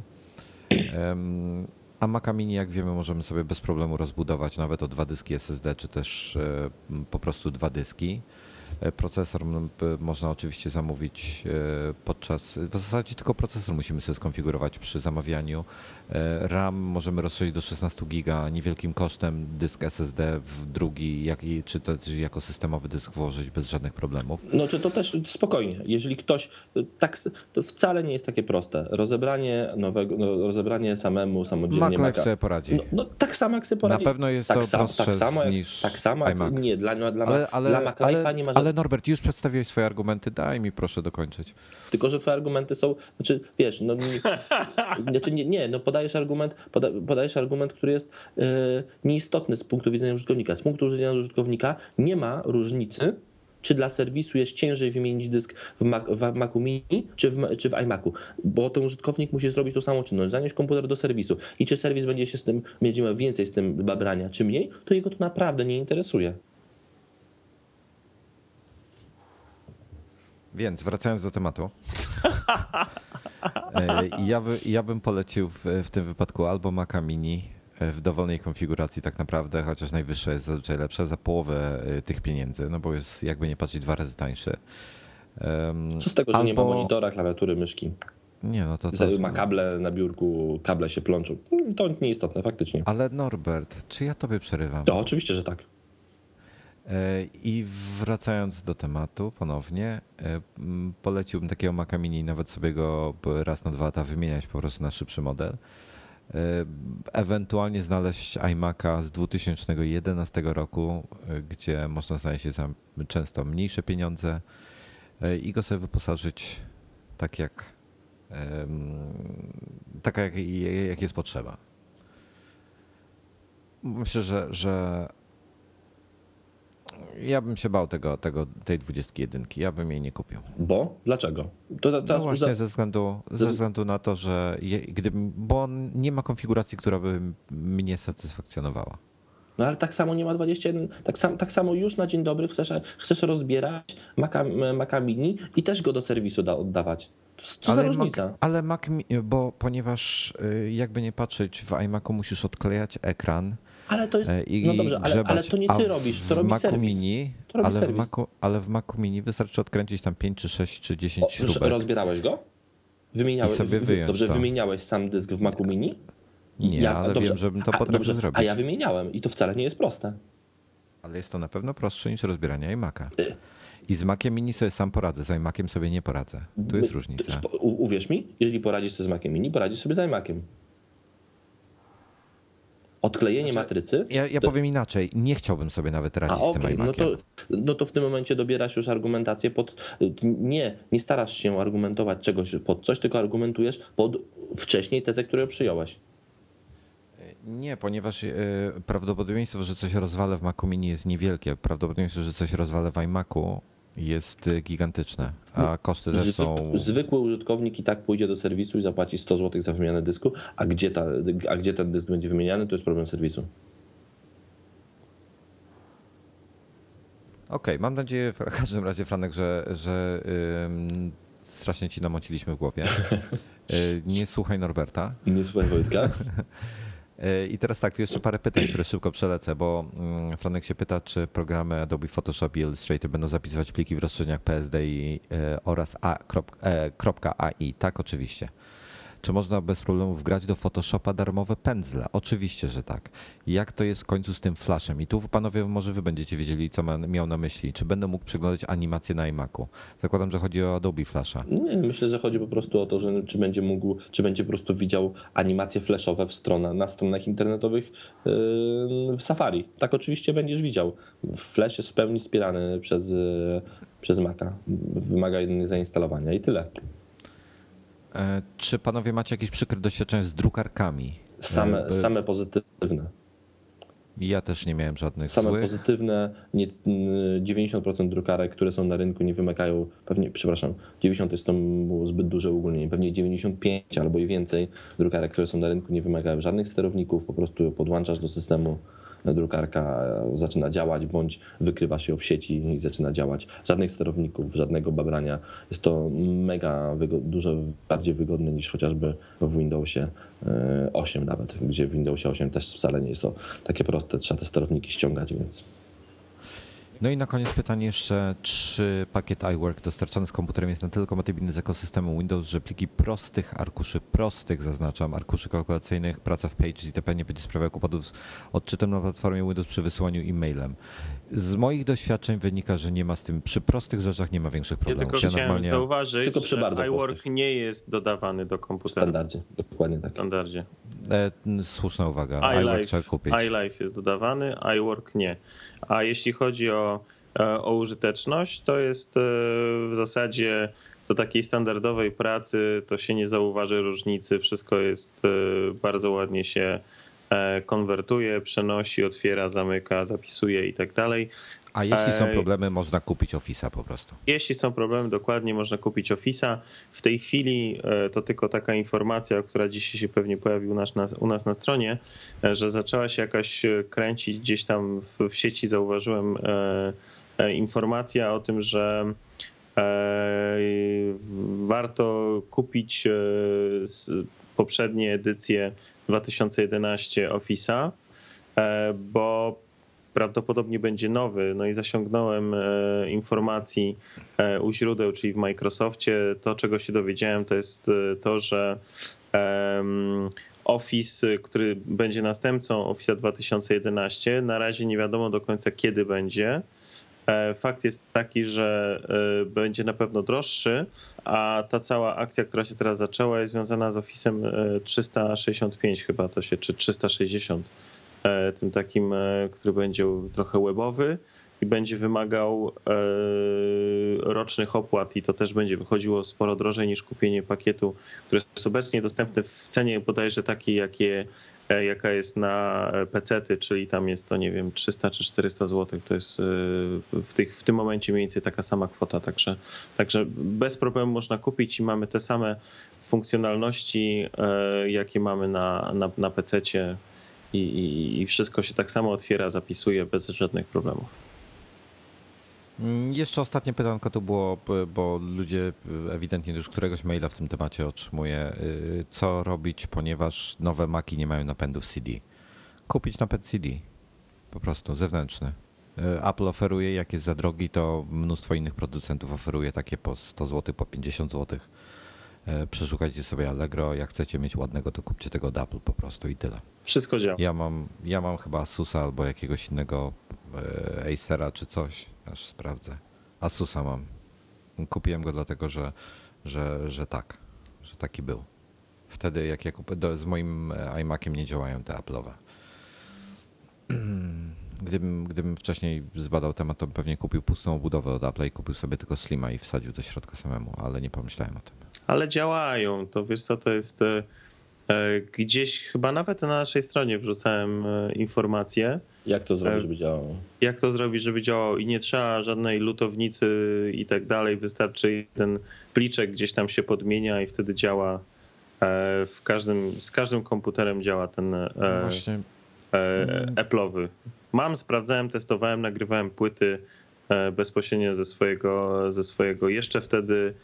A Maca Mini, jak wiemy, możemy sobie bez problemu rozbudować nawet o dwa dyski SSD, czy też po prostu dwa dyski. Procesor można oczywiście zamówić podczas. W zasadzie tylko procesor musimy sobie skonfigurować przy zamawianiu. RAM możemy rozszerzyć do 16 giga niewielkim kosztem, dysk SSD w drugi, jak, czy też jako systemowy dysk włożyć bez żadnych problemów. No czy to też spokojnie. Jeżeli ktoś. Tak, to wcale nie jest takie proste. Rozebranie nowego, no, rozebranie samemu samodzielnie. Mac sobie poradzi. No, no, tak samo jak sobie poradzi. Na pewno jest tak to sam, prostsze tak samo jak, niż Tak samo jak, nie, dla, dla, Ale, ale, dla Mac ale, nie ma ale Norbert, już przedstawiłeś swoje argumenty, daj mi proszę dokończyć. Tylko, że twoje argumenty są, znaczy wiesz, no, nie, znaczy nie, nie, no podajesz argument, poda, podajesz argument, który jest e, nieistotny z punktu widzenia użytkownika. Z punktu widzenia użytkownika nie ma różnicy, czy dla serwisu jest ciężej wymienić dysk w, Mac, w Macu Mini, czy w, czy w iMacu, bo ten użytkownik musi zrobić tą samą czynność, zanieść komputer do serwisu i czy serwis będzie się z tym, będzie miał więcej z tym babrania, czy mniej, to jego to naprawdę nie interesuje. Więc wracając do tematu. ja, by, ja bym polecił w, w tym wypadku albo Maca Mini w dowolnej konfiguracji tak naprawdę, chociaż najwyższa jest zazwyczaj lepsza, za połowę tych pieniędzy, no bo jest jakby nie patrzeć dwa razy tańszy. Um, Co z tego, że albo... nie ma monitora, klawiatury, myszki? Nie, no to, to... Ma kable na biurku, kable się plączą. To nieistotne, faktycznie. Ale Norbert, czy ja tobie przerywam? To oczywiście, że tak. I wracając do tematu ponownie, poleciłbym takiego Maca Mini, nawet sobie go raz na dwa lata wymieniać po prostu na szybszy model. Ewentualnie znaleźć iMac'a z 2011 roku, gdzie można znaleźć je za często mniejsze pieniądze i go sobie wyposażyć tak jak, tak jak, jak jest potrzeba. Myślę, że, że ja bym się bał tego, tego, tej 21. Ja bym jej nie kupił. Bo? Dlaczego? To, to no właśnie ze, względu, ze względu na to, że je, gdybym, bo nie ma konfiguracji, która by mnie satysfakcjonowała. No ale tak samo nie ma 21, tak, sam, tak samo już na dzień dobry chcesz, chcesz rozbierać Maca, Maca Mini i też go do serwisu da, oddawać. Co ale za różnica? Mac, ale Mac, bo ponieważ jakby nie patrzeć, w iMacu musisz odklejać ekran, ale to jest. I no dobrze, ale, ale to nie ty robisz, to robi Macu serwis. Mini, to robi ale, serwis. w Macu, ale w Macu Mini wystarczy odkręcić tam 5 czy 6 czy 10 o, śrubek. Rozbierałeś go? Wymieniałeś, I sobie wyjąć dobrze, to. wymieniałeś sam dysk w Macu Mini? Nie, ja, ale dobrze, wiem, żebym to potrafił dobrze, zrobić. A ja wymieniałem i to wcale nie jest proste. Ale jest to na pewno prostsze niż rozbieranie iMac'a. Y. I z Maciem Mini sobie sam poradzę, z iMaciem sobie nie poradzę. Tu jest różnica. Uwierz mi, jeżeli poradzisz sobie z Maciem Mini, poradzisz sobie z iMaciem. Odklejenie znaczy, matrycy. Ja, ja to... powiem inaczej, nie chciałbym sobie nawet radzić A, z tym okay, iMaciem. no to, no to w tym momencie dobierasz już argumentację pod. Nie, nie starasz się argumentować czegoś pod coś, tylko argumentujesz pod wcześniej tezę, którą przyjąłeś. Nie, ponieważ yy, prawdopodobieństwo, że coś rozwalę w Macu Mini jest niewielkie. Prawdopodobieństwo, że coś rozwalę w iMacu jest gigantyczne, a koszty też są... Zwykły użytkownik i tak pójdzie do serwisu i zapłaci 100 zł za wymianę dysku, a gdzie, ta, a gdzie ten dysk będzie wymieniany, to jest problem serwisu. Okej, okay, mam nadzieję w każdym razie, Franek, że, że yy, strasznie ci namociliśmy w głowie. Y, Nie słuchaj Norberta. Nie słuchaj Wojtka. I teraz tak, tu jeszcze parę pytań, które szybko przelecę, bo mm, Franek się pyta, czy programy Adobe Photoshop i Illustrator będą zapisywać pliki w rozszerzeniach PSD i, y, oraz A, krop- e, .ai. Tak, oczywiście. Czy można bez problemu wgrać do Photoshopa darmowe pędzle? Oczywiście, że tak. Jak to jest w końcu z tym flashem? I tu panowie może wy będziecie wiedzieli, co miał na myśli. Czy będę mógł przeglądać animacje na iMacu? Zakładam, że chodzi o Adobe Flasha. Nie, myślę, że chodzi po prostu o to, że czy będzie mógł, czy będzie po prostu widział animacje flashowe w stronę, na stronach internetowych yy, w Safari. Tak oczywiście będziesz widział. Flash jest w pełni wspierany przez, yy, przez Maca. Wymaga jedynie zainstalowania i tyle. E, Czy panowie macie jakieś przykre doświadczenia z drukarkami? Same, E, same pozytywne. Ja też nie miałem żadnych Same złych. pozytywne, nie, 90% drukarek, które są na rynku nie wymagają, pewnie, przepraszam, 90 jest to było zbyt duże ogólnienie, pewnie 95 albo i więcej drukarek, które są na rynku nie wymagają żadnych sterowników, po prostu podłączasz do systemu, drukarka zaczyna działać, bądź wykrywasz ją w sieci i zaczyna działać. Żadnych sterowników, żadnego babrania. Jest to mega dużo bardziej wygodne niż chociażby w Windowsie e, 8 nawet, gdzie w Windowsie 8 też wcale nie jest to takie proste, trzeba te sterowniki ściągać, więc No i na koniec pytanie jeszcze, czy pakiet iWork dostarczany z komputerem jest na tyle kompatybilny z ekosystemem Windows, że pliki prostych arkuszy, prostych zaznaczam, arkuszy kalkulacyjnych, praca w Pages itp. nie będzie sprawiał kłopotów z odczytem na platformie Windows przy wysyłaniu e-mailem. Z moich doświadczeń wynika, że nie ma z tym, przy prostych rzeczach nie ma większych Ja problemów. tylko chciałem zauważyć, Tylko przy że bardzo iWork prostych. nie jest dodawany do w komputera. standardzie, dokładnie tak. W standardzie. E, słuszna uwaga, iWork trzeba kupić. iLife jest dodawany, iWork nie. A jeśli chodzi o, e, o użyteczność, to jest e, w zasadzie do takiej standardowej pracy to się nie zauważy różnicy. Wszystko jest e, bardzo ładnie się konwertuje, przenosi, otwiera, zamyka, zapisuje i tak dalej. A jeśli są problemy, można kupić Office'a po prostu. Jeśli są problemy, dokładnie można kupić Office'a. W tej chwili e, to tylko taka informacja, która dzisiaj się pewnie pojawił nas, nas, u nas na stronie, e, że zaczęła się jakaś e, kręcić gdzieś tam w, w sieci. Zauważyłem informacja o tym, że warto kupić poprzednie edycje 2011 Office'a, bo prawdopodobnie będzie nowy. No i zasiągnąłem e, informacji e, u źródeł, czyli w Microsoftie. To, czego się dowiedziałem, to jest e, to, że Office, który będzie następcą Office 2011, na razie nie wiadomo do końca kiedy będzie. Fakt jest taki, że będzie na pewno droższy, a ta cała akcja, która się teraz zaczęła, jest związana z Office'em e, 365 chyba to się, czy 360 e, tym takim, e, który będzie trochę webowy i będzie wymagał e, rocznych opłat i to też będzie wychodziło sporo drożej niż kupienie pakietu, który jest obecnie dostępny w cenie bodajże takiej, jakie, e, jaka jest na PC-ty, czyli tam jest to, nie wiem, 300 czy 400 zł. To jest e, w, tych, w tym momencie mniej więcej taka sama kwota, także, także bez problemu można kupić i mamy te same funkcjonalności, e, jakie mamy na, na, na PC-cie i, i, i wszystko się tak samo otwiera, zapisuje bez żadnych problemów. Mm, Jeszcze ostatnie pytanko to było, bo ludzie ewidentnie już któregoś maila w tym temacie otrzymuje. y, Co robić, ponieważ nowe Maki nie mają napędów CD? Kupić napęd CD. Po prostu, zewnętrzny. Y, Apple oferuje, jak jest za drogi, to mnóstwo innych producentów oferuje takie po 100 zł, po 50 zł. Przeszukajcie sobie Allegro, jak chcecie mieć ładnego, to kupcie tego od Apple po prostu i tyle. Wszystko działa. Ja mam, ja mam chyba Asusa albo jakiegoś innego e, Acera czy coś, aż sprawdzę. Asusa mam. Kupiłem go dlatego, że, że, że tak, że taki był. Wtedy jak ja kupię, do, z moim e, iMaciem nie działają te Apple'owe. Gdybym, gdybym wcześniej zbadał temat, to bym pewnie kupił pustą obudowę od Apple'a i kupił sobie tylko Slima i wsadził do środka samemu, ale nie pomyślałem o tym. Ale działają. To wiesz co, to jest e, e, gdzieś chyba nawet na naszej stronie wrzucałem e, informacje, Jak to zrobić, żeby działało? jak to zrobić, żeby działało i nie trzeba żadnej lutownicy i tak dalej. Wystarczy ten pliczek gdzieś tam się podmienia i wtedy działa w każdym, z każdym komputerem działa ten e, Właśnie Apple'owy. Mam, sprawdzałem, testowałem, nagrywałem płyty e, bezpośrednio ze swojego, ze swojego jeszcze wtedy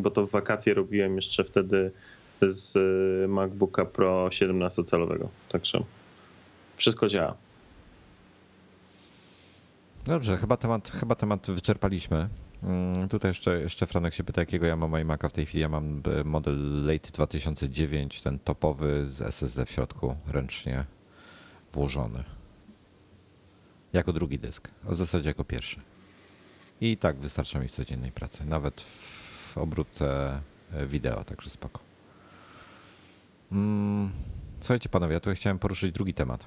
bo to w wakacje robiłem jeszcze wtedy z MacBooka Pro 17-calowego. Także wszystko działa. Dobrze, chyba temat, chyba temat wyczerpaliśmy. Mm, tutaj jeszcze, jeszcze Franek się pyta, jakiego ja mam iMac'a w tej chwili. Ja mam e, model Late 2009, ten topowy z SSD w środku, ręcznie włożony. Jako drugi dysk, w zasadzie jako pierwszy. I tak wystarcza mi w codziennej pracy, nawet w obróbce e, wideo, także spoko. Mm, słuchajcie panowie, ja tu chciałem poruszyć drugi temat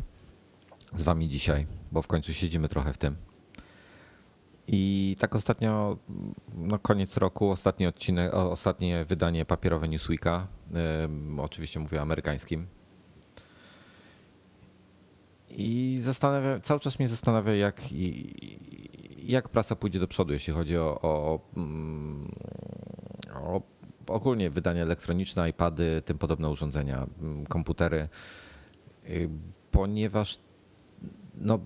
z wami dzisiaj, bo w końcu siedzimy trochę w tym. I tak ostatnio, no koniec roku, ostatni odcinek, ostatnie wydanie papierowe Newsweeka, oczywiście mówię amerykańskim. I zastanawiam, cały czas mnie zastanawia, jak, jak prasa pójdzie do przodu, jeśli chodzi o, o, mm, o ogólnie wydania elektroniczne, iPady, tym podobne urządzenia, mm, komputery, y, ponieważ no,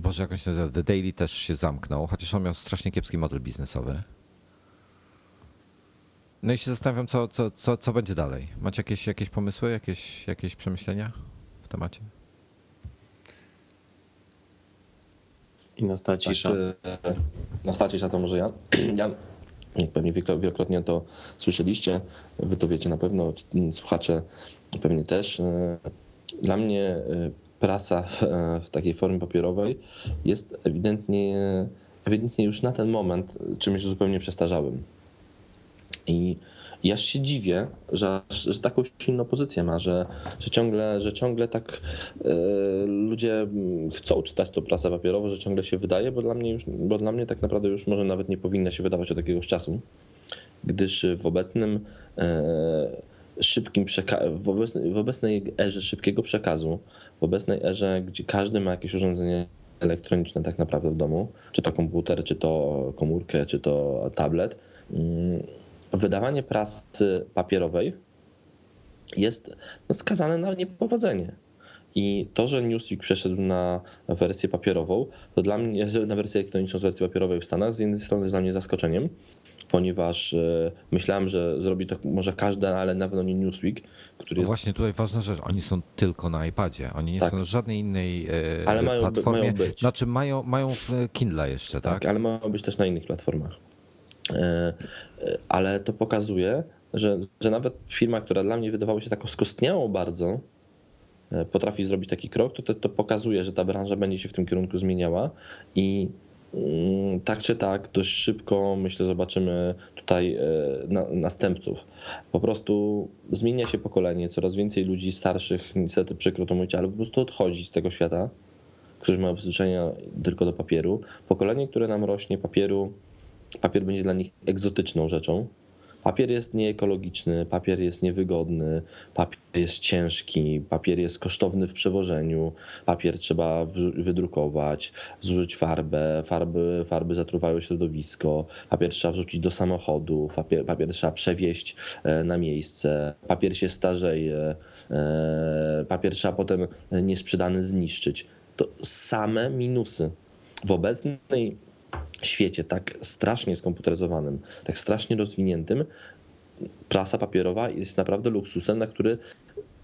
Boże, jakąś The Daily też się zamknął, chociaż on miał strasznie kiepski model biznesowy. No i się zastanawiam, co, co, co, co będzie dalej. Macie jakieś, jakieś pomysły, jakieś, jakieś przemyślenia w temacie? I nastała cisza. Tak, e, nastała cisza to może ja. ja pewnie wielokrotnie to słyszeliście, wy to wiecie na pewno, słuchacze pewnie też. E, dla mnie e, prasa w takiej formie papierowej jest ewidentnie, ewidentnie już na ten moment czymś zupełnie przestarzałym. I ja się dziwię, że, że taką silną pozycję ma, że, że, ciągle, że ciągle tak y, ludzie chcą czytać to prasę papierową, że ciągle się wydaje, bo dla mnie już, bo dla mnie tak naprawdę już może nawet nie powinna się wydawać od jakiegoś czasu, gdyż w obecnym y, szybkim przeka- w, obecnej, w obecnej erze szybkiego przekazu, w obecnej erze, gdzie każdy ma jakieś urządzenie elektroniczne tak naprawdę w domu, czy to komputer, czy to komórkę, czy to tablet, mm, wydawanie prasy papierowej jest no, skazane na niepowodzenie. I to, że Newsweek przeszedł na wersję papierową, to dla mnie, na wersję elektroniczną z wersji papierowej w Stanach, z jednej strony jest dla mnie zaskoczeniem, ponieważ e, myślałem, że zrobi to może każdy, ale na pewno nie Newsweek, który jest... Właśnie tutaj ważna rzecz, oni są tylko na iPadzie, oni nie tak. są na żadnej innej e, ale mają, platformie. Mają być. Znaczy mają, mają w Kindle jeszcze, tak? Tak, ale mają być też na innych platformach. E, ale to pokazuje, że, że nawet firma, która dla mnie wydawała się taką skostniałą bardzo, potrafi zrobić taki krok, to, to, to pokazuje, że ta branża będzie się w tym kierunku zmieniała i tak czy tak, dość szybko myślę, zobaczymy tutaj na, następców. Po prostu zmienia się pokolenie, coraz więcej ludzi starszych, niestety przykro to mówić, ale po prostu odchodzi z tego świata, którzy mają przyzwyczajenia tylko do papieru. Pokolenie, które nam rośnie papieru, papier będzie dla nich egzotyczną rzeczą. Papier jest nieekologiczny, papier jest niewygodny, papier jest ciężki, papier jest kosztowny w przewożeniu, papier trzeba wydrukować, zużyć farbę, farby, farby zatruwają środowisko, papier trzeba wrzucić do samochodu, papier, papier trzeba przewieźć e, na miejsce, papier się starzeje, e, papier trzeba potem niesprzedany zniszczyć. To same minusy. W obecnej świecie tak strasznie skomputeryzowanym, tak strasznie rozwiniętym, prasa papierowa jest naprawdę luksusem, na który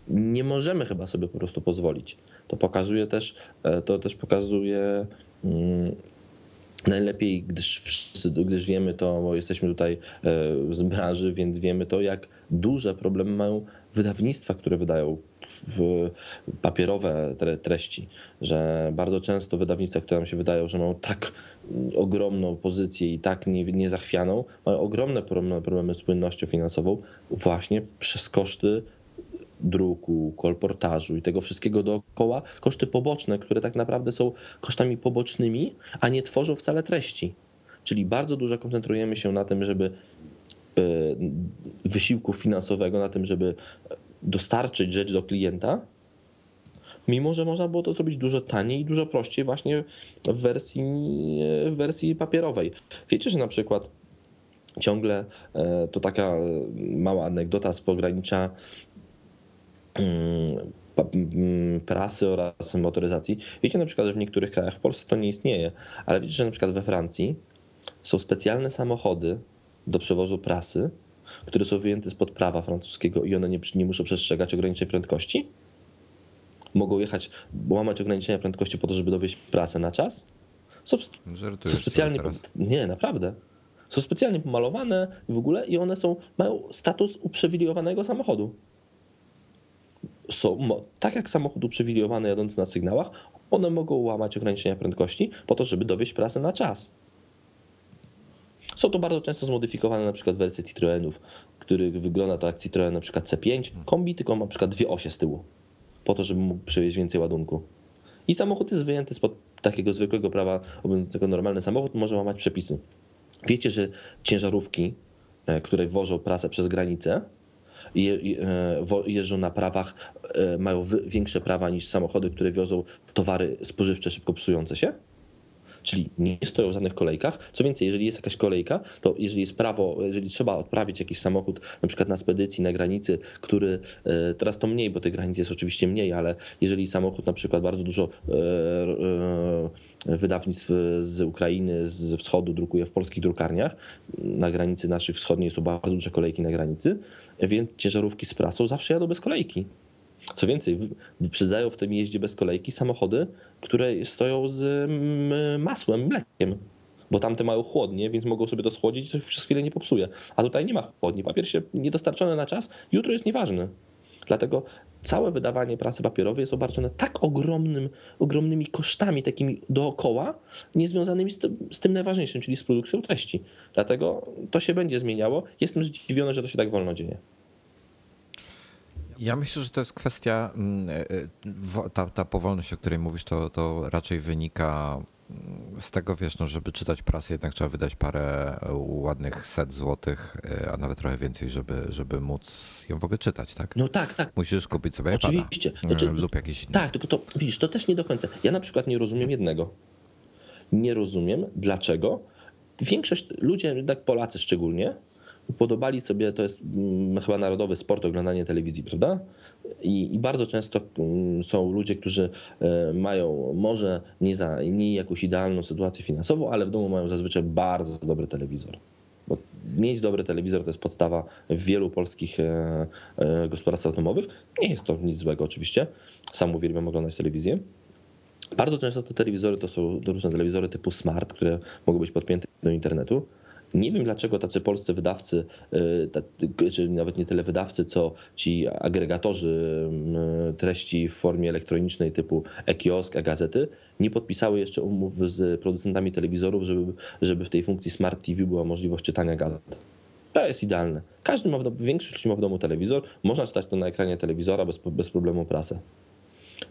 nie możemy chyba sobie po prostu pozwolić. To pokazuje też, e, to też pokazuje mm, najlepiej, gdyż, gdyż wiemy to, bo jesteśmy tutaj e, z branży, więc wiemy to, jak duże problemy mają wydawnictwa, które wydają w papierowe treści, że bardzo często wydawnictwa, które nam się wydają, że mają tak ogromną pozycję i tak niezachwianą, mają ogromne problemy z płynnością finansową właśnie przez koszty druku, kolportażu i tego wszystkiego dookoła, koszty poboczne, które tak naprawdę są kosztami pobocznymi, a nie tworzą wcale treści. Czyli bardzo dużo koncentrujemy się na tym, żeby e, wysiłku finansowego, na tym, żeby dostarczyć rzecz do klienta, mimo że można było to zrobić dużo taniej i dużo prościej właśnie w wersji, w wersji papierowej. Wiecie, że na przykład ciągle e, to taka mała anegdota z pogranicza mm, mm, prasy oraz motoryzacji. Wiecie na przykład, że w niektórych krajach, w Polsce to nie istnieje, ale wiecie, że na przykład we Francji są specjalne samochody do przewozu prasy, które są wyjęte spod prawa francuskiego i one nie, nie muszą przestrzegać ograniczeń prędkości? Mogą jechać, łamać ograniczenia prędkości po to, żeby dowieść prasę na czas? Są, Żartujesz są specjalnie. Nie, naprawdę. Są specjalnie pomalowane w ogóle i one są, mają status uprzywilejowanego samochodu. Są, tak jak samochód uprzywilejowany jadący na sygnałach, one mogą łamać ograniczenia prędkości po to, żeby dowieść prasę na czas. Są to bardzo często zmodyfikowane na przykład wersje Citroenów, których wygląda to jak Citroen na przykład C5 kombi, tylko ma na przykład dwie osie z tyłu, po to, żeby mógł przewieźć więcej ładunku. I samochód jest wyjęty spod takiego zwykłego prawa obowiązującego normalny samochód, może łamać przepisy. Wiecie, że ciężarówki, e, które wożą prasę przez granicę, e, jeżdżą na prawach, e, mają większe prawa niż samochody, które wiozą towary spożywcze szybko psujące się? Czyli nie stoją w żadnych kolejkach. Co więcej, jeżeli jest jakaś kolejka, to jeżeli jest prawo, jeżeli trzeba odprawić jakiś samochód, na przykład na spedycji, na granicy, który e, teraz to mniej, bo tych granic jest oczywiście mniej, ale jeżeli samochód na przykład bardzo dużo e, e, wydawnictw z Ukrainy, z wschodu drukuje w polskich drukarniach, na granicy naszej wschodniej są bardzo duże kolejki na granicy, więc ciężarówki z prasą zawsze jadą bez kolejki. Co więcej, wy- wyprzedzają w tym jeździe bez kolejki samochody, które stoją z mm, masłem, mlekiem. Bo tamte mają chłodnie, więc mogą sobie to schłodzić i przez chwilę nie popsuje. A tutaj nie ma chłodni. Papier się niedostarczony na czas, jutro jest nieważny. Dlatego całe wydawanie prasy papierowej jest obarczone tak ogromnym, ogromnymi kosztami takimi dookoła, niezwiązanymi z z tym najważniejszym, czyli z produkcją treści. Dlatego to się będzie zmieniało. Jestem zdziwiony, że to się tak wolno dzieje. Ja myślę, że to jest kwestia, mm, e, e, ta, ta powolność, o której mówisz, to, to raczej wynika mm, z tego, wiesz, no, żeby czytać prasę, jednak trzeba wydać parę e, ładnych set złotych, a nawet trochę więcej, żeby, żeby móc ją w ogóle czytać, tak? No tak, tak. Musisz kupić sobie iPada Oczywiście. e, Znaczy, lub jakiś inny. Tak, tylko to widzisz, to też nie do końca. Ja na przykład nie rozumiem jednego. Nie rozumiem, dlaczego większość, ludzie, jednak Polacy szczególnie, upodobali sobie, to jest mm, chyba narodowy sport, oglądanie telewizji, prawda? I, I bardzo często mm, są ludzie, którzy e, mają może nie, za, nie jakąś idealną sytuację finansową, ale w domu mają zazwyczaj bardzo dobry telewizor. Bo mieć dobry telewizor to jest podstawa wielu polskich e, e, gospodarstwach domowych. Nie jest to nic złego oczywiście. Sam uwielbiam oglądać telewizję. Bardzo często te telewizory to są różne telewizory typu smart, które mogą być podpięte do internetu. Nie wiem dlaczego tacy polscy wydawcy, y, czy nawet nie tyle wydawcy, co ci agregatorzy y, treści w formie elektronicznej typu e-kiosk, e-gazety, nie podpisały jeszcze umów z producentami telewizorów, żeby, żeby w tej funkcji Smart TV była możliwość czytania gazet. To jest idealne. Każdy ma w domu, większość ma w domu telewizor, można czytać to na ekranie telewizora bez, bez problemu prasę.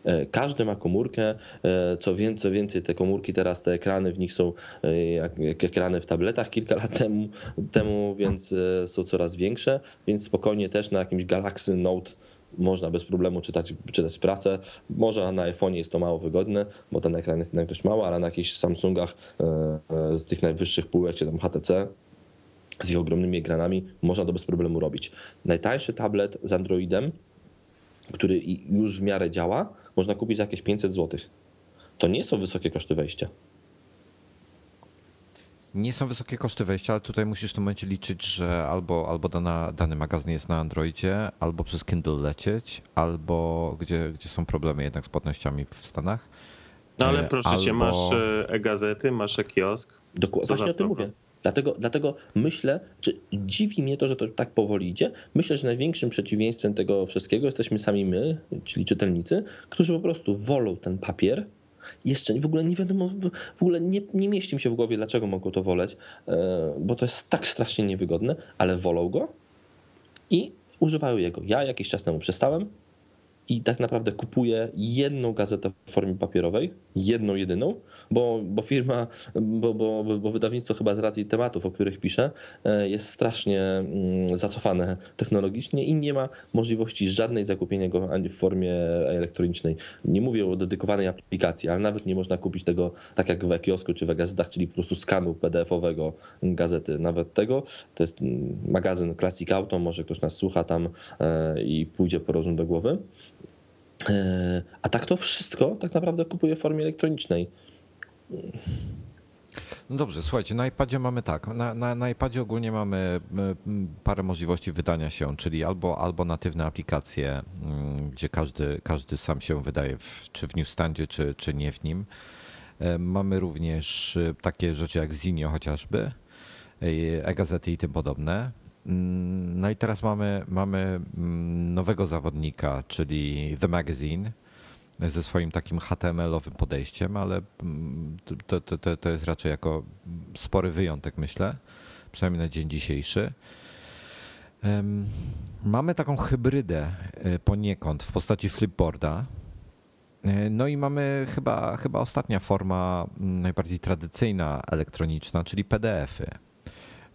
E, Każdy ma komórkę, e, co więcej, co więcej, te komórki teraz, te ekrany w nich są e, jak, jak ekrany w tabletach kilka lat temu, temu, więc są coraz większe, więc spokojnie też na jakimś Galaxy Note można bez problemu czytać, czytać pracę. Może na iPhone'ie jest to mało wygodne, bo ten ekran jest jednak dość mały, ale na jakichś Samsungach z tych najwyższych półek, czy tam HTC, z ich ogromnymi ekranami, można to bez problemu robić. Najtańszy tablet z Androidem który już w miarę działa, można kupić za jakieś 500 zł. To nie są wysokie koszty wejścia. Nie są wysokie koszty wejścia, ale tutaj musisz w tym momencie liczyć, że albo, albo dana, dany magazyn jest na Androidzie, albo przez Kindle lecieć, albo gdzie, gdzie są problemy jednak z płatnościami w Stanach. No ale E, proszę cię, albo- masz e, e-gazety, masz e-kiosk. Dokładnie, o tym mówię. Dlatego, dlatego myślę, czy dziwi mnie to, że to tak powoli idzie. Myślę, że największym przeciwieństwem tego wszystkiego jesteśmy sami my, czyli czytelnicy, którzy po prostu wolą ten papier. Jeszcze w ogóle nie wiadomo, w ogóle nie, nie mieści mi się w głowie, dlaczego mogą to woleć, e, bo to jest tak strasznie niewygodne, ale wolą go i używają jego. Ja jakiś czas temu przestałem i tak naprawdę kupuję jedną gazetę w formie papierowej, jedną, jedyną, bo, bo firma, bo, bo, bo wydawnictwo chyba z racji tematów, o których piszę, e, jest strasznie mm, zacofane technologicznie i nie ma możliwości żadnej zakupienia go ani w formie elektronicznej. Nie mówię o dedykowanej aplikacji, ale nawet nie można kupić tego tak jak w e-kiosku czy w gazetach, czyli po prostu skanu PDF-owego gazety. Nawet tego, to jest mm, magazyn Classic Auto, może ktoś nas słucha tam e, i pójdzie po rozum do głowy. E, A tak to wszystko tak naprawdę kupuję w formie elektronicznej. No dobrze, słuchajcie, na iPadzie mamy tak. Na, na, na iPadzie ogólnie mamy parę możliwości wydania się, czyli albo, albo natywne aplikacje, mm, gdzie każdy, każdy sam się wydaje, w, czy w newsstandzie, czy, czy nie w nim. E, mamy również e, takie rzeczy jak Zinio chociażby, e-gazety i tym podobne. Mm, no i teraz mamy, mamy mm, nowego zawodnika, czyli The Magazine ze swoim takim HTML-owym podejściem, ale mm, to, to, to jest raczej jako spory wyjątek, myślę, przynajmniej na dzień dzisiejszy. Mamy taką hybrydę e, poniekąd w postaci flipboarda. E, no i mamy chyba, chyba ostatnia forma najbardziej tradycyjna elektroniczna, czyli PDF-y.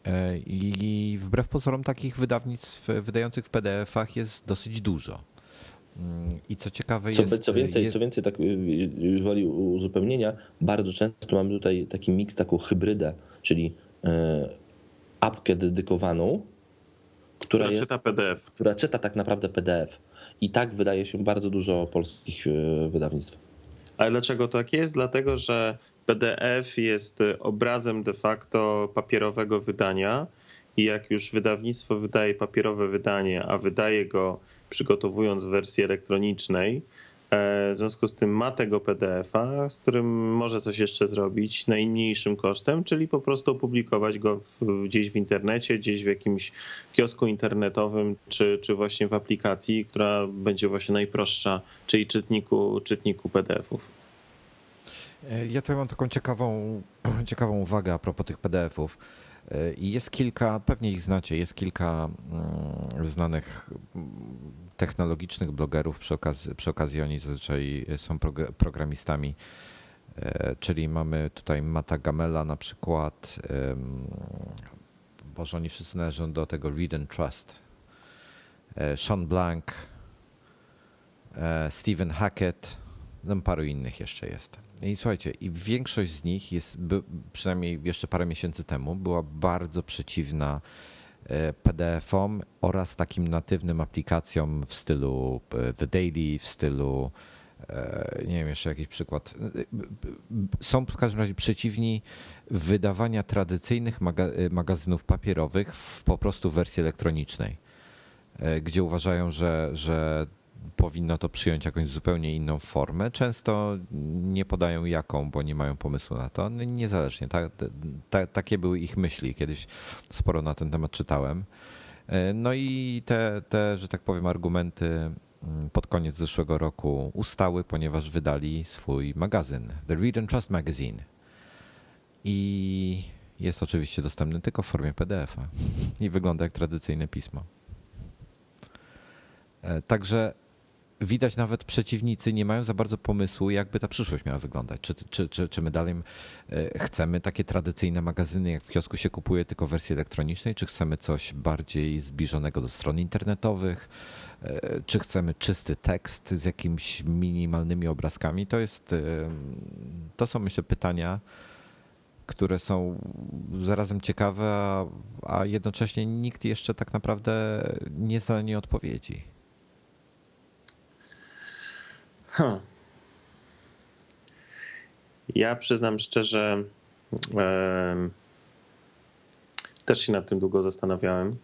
E, I wbrew pozorom takich wydawnictw wydających w PDF-ach jest dosyć dużo. Mm, I co ciekawe co, jest... Co więcej, co więcej tak y, woli uzupełnienia, bardzo często mamy tutaj taki miks, taką hybrydę, czyli e, apkę dedykowaną, która, która jest, czyta PDF. Która czyta tak naprawdę PDF. I tak wydaje się bardzo dużo polskich e, wydawnictw. Ale dlaczego tak jest? Dlatego, że PDF jest obrazem de facto papierowego wydania i jak już wydawnictwo wydaje papierowe wydanie, a wydaje go przygotowując wersję elektronicznej. E, w związku z tym ma tego PDF-a, z którym może coś jeszcze zrobić najmniejszym kosztem, czyli po prostu opublikować go w, gdzieś w internecie, gdzieś w jakimś kiosku internetowym, czy, czy właśnie w aplikacji, która będzie właśnie najprostsza, czyli czytniku, czytniku PDF-ów. Ja tutaj mam taką ciekawą, ciekawą uwagę a propos tych PDF-ów. I jest kilka, pewnie ich znacie, jest kilka mm, znanych mm, technologicznych blogerów, przy okazji, przy okazji oni zazwyczaj są programistami, e, czyli mamy tutaj Mata Gamela na przykład, Boże, oni wszyscy należą do tego Read and Trust, Sean Blank, Stephen Hackett, no paru innych jeszcze jest. I słuchajcie, i większość z nich jest, przynajmniej jeszcze parę miesięcy temu, była bardzo przeciwna e, PDF-om oraz takim natywnym aplikacjom w stylu e, The Daily, w stylu e, nie wiem, jeszcze jakiś przykład. Są w każdym razie przeciwni wydawania tradycyjnych magazynów papierowych w po prostu wersji elektronicznej, gdzie uważają, że, że powinno to przyjąć jakąś zupełnie inną formę. Często nie podają jaką, bo nie mają pomysłu na to. No niezależnie, ta, ta, takie były ich myśli. Kiedyś sporo na ten temat czytałem. E, no i te, te, że tak powiem, argumenty mm, pod koniec zeszłego roku ustały, ponieważ wydali swój magazyn, The Read and Trust Magazine. I jest oczywiście dostępny tylko w formie PDF-a i wygląda jak tradycyjne pismo. E, także widać nawet przeciwnicy nie mają za bardzo pomysłu, jakby ta przyszłość miała wyglądać. Czy, czy, czy, czy my dalej e, chcemy takie tradycyjne magazyny, jak w kiosku się kupuje, tylko wersji elektronicznej, czy chcemy coś bardziej zbliżonego do stron internetowych, e, czy chcemy czysty tekst z jakimiś minimalnymi obrazkami. To jest, e, to są myślę pytania, które są zarazem ciekawe, a, a jednocześnie nikt jeszcze tak naprawdę nie zna na nie odpowiedzi. Huh. Ja przyznam szczerze, e, też się nad tym długo zastanawiałem.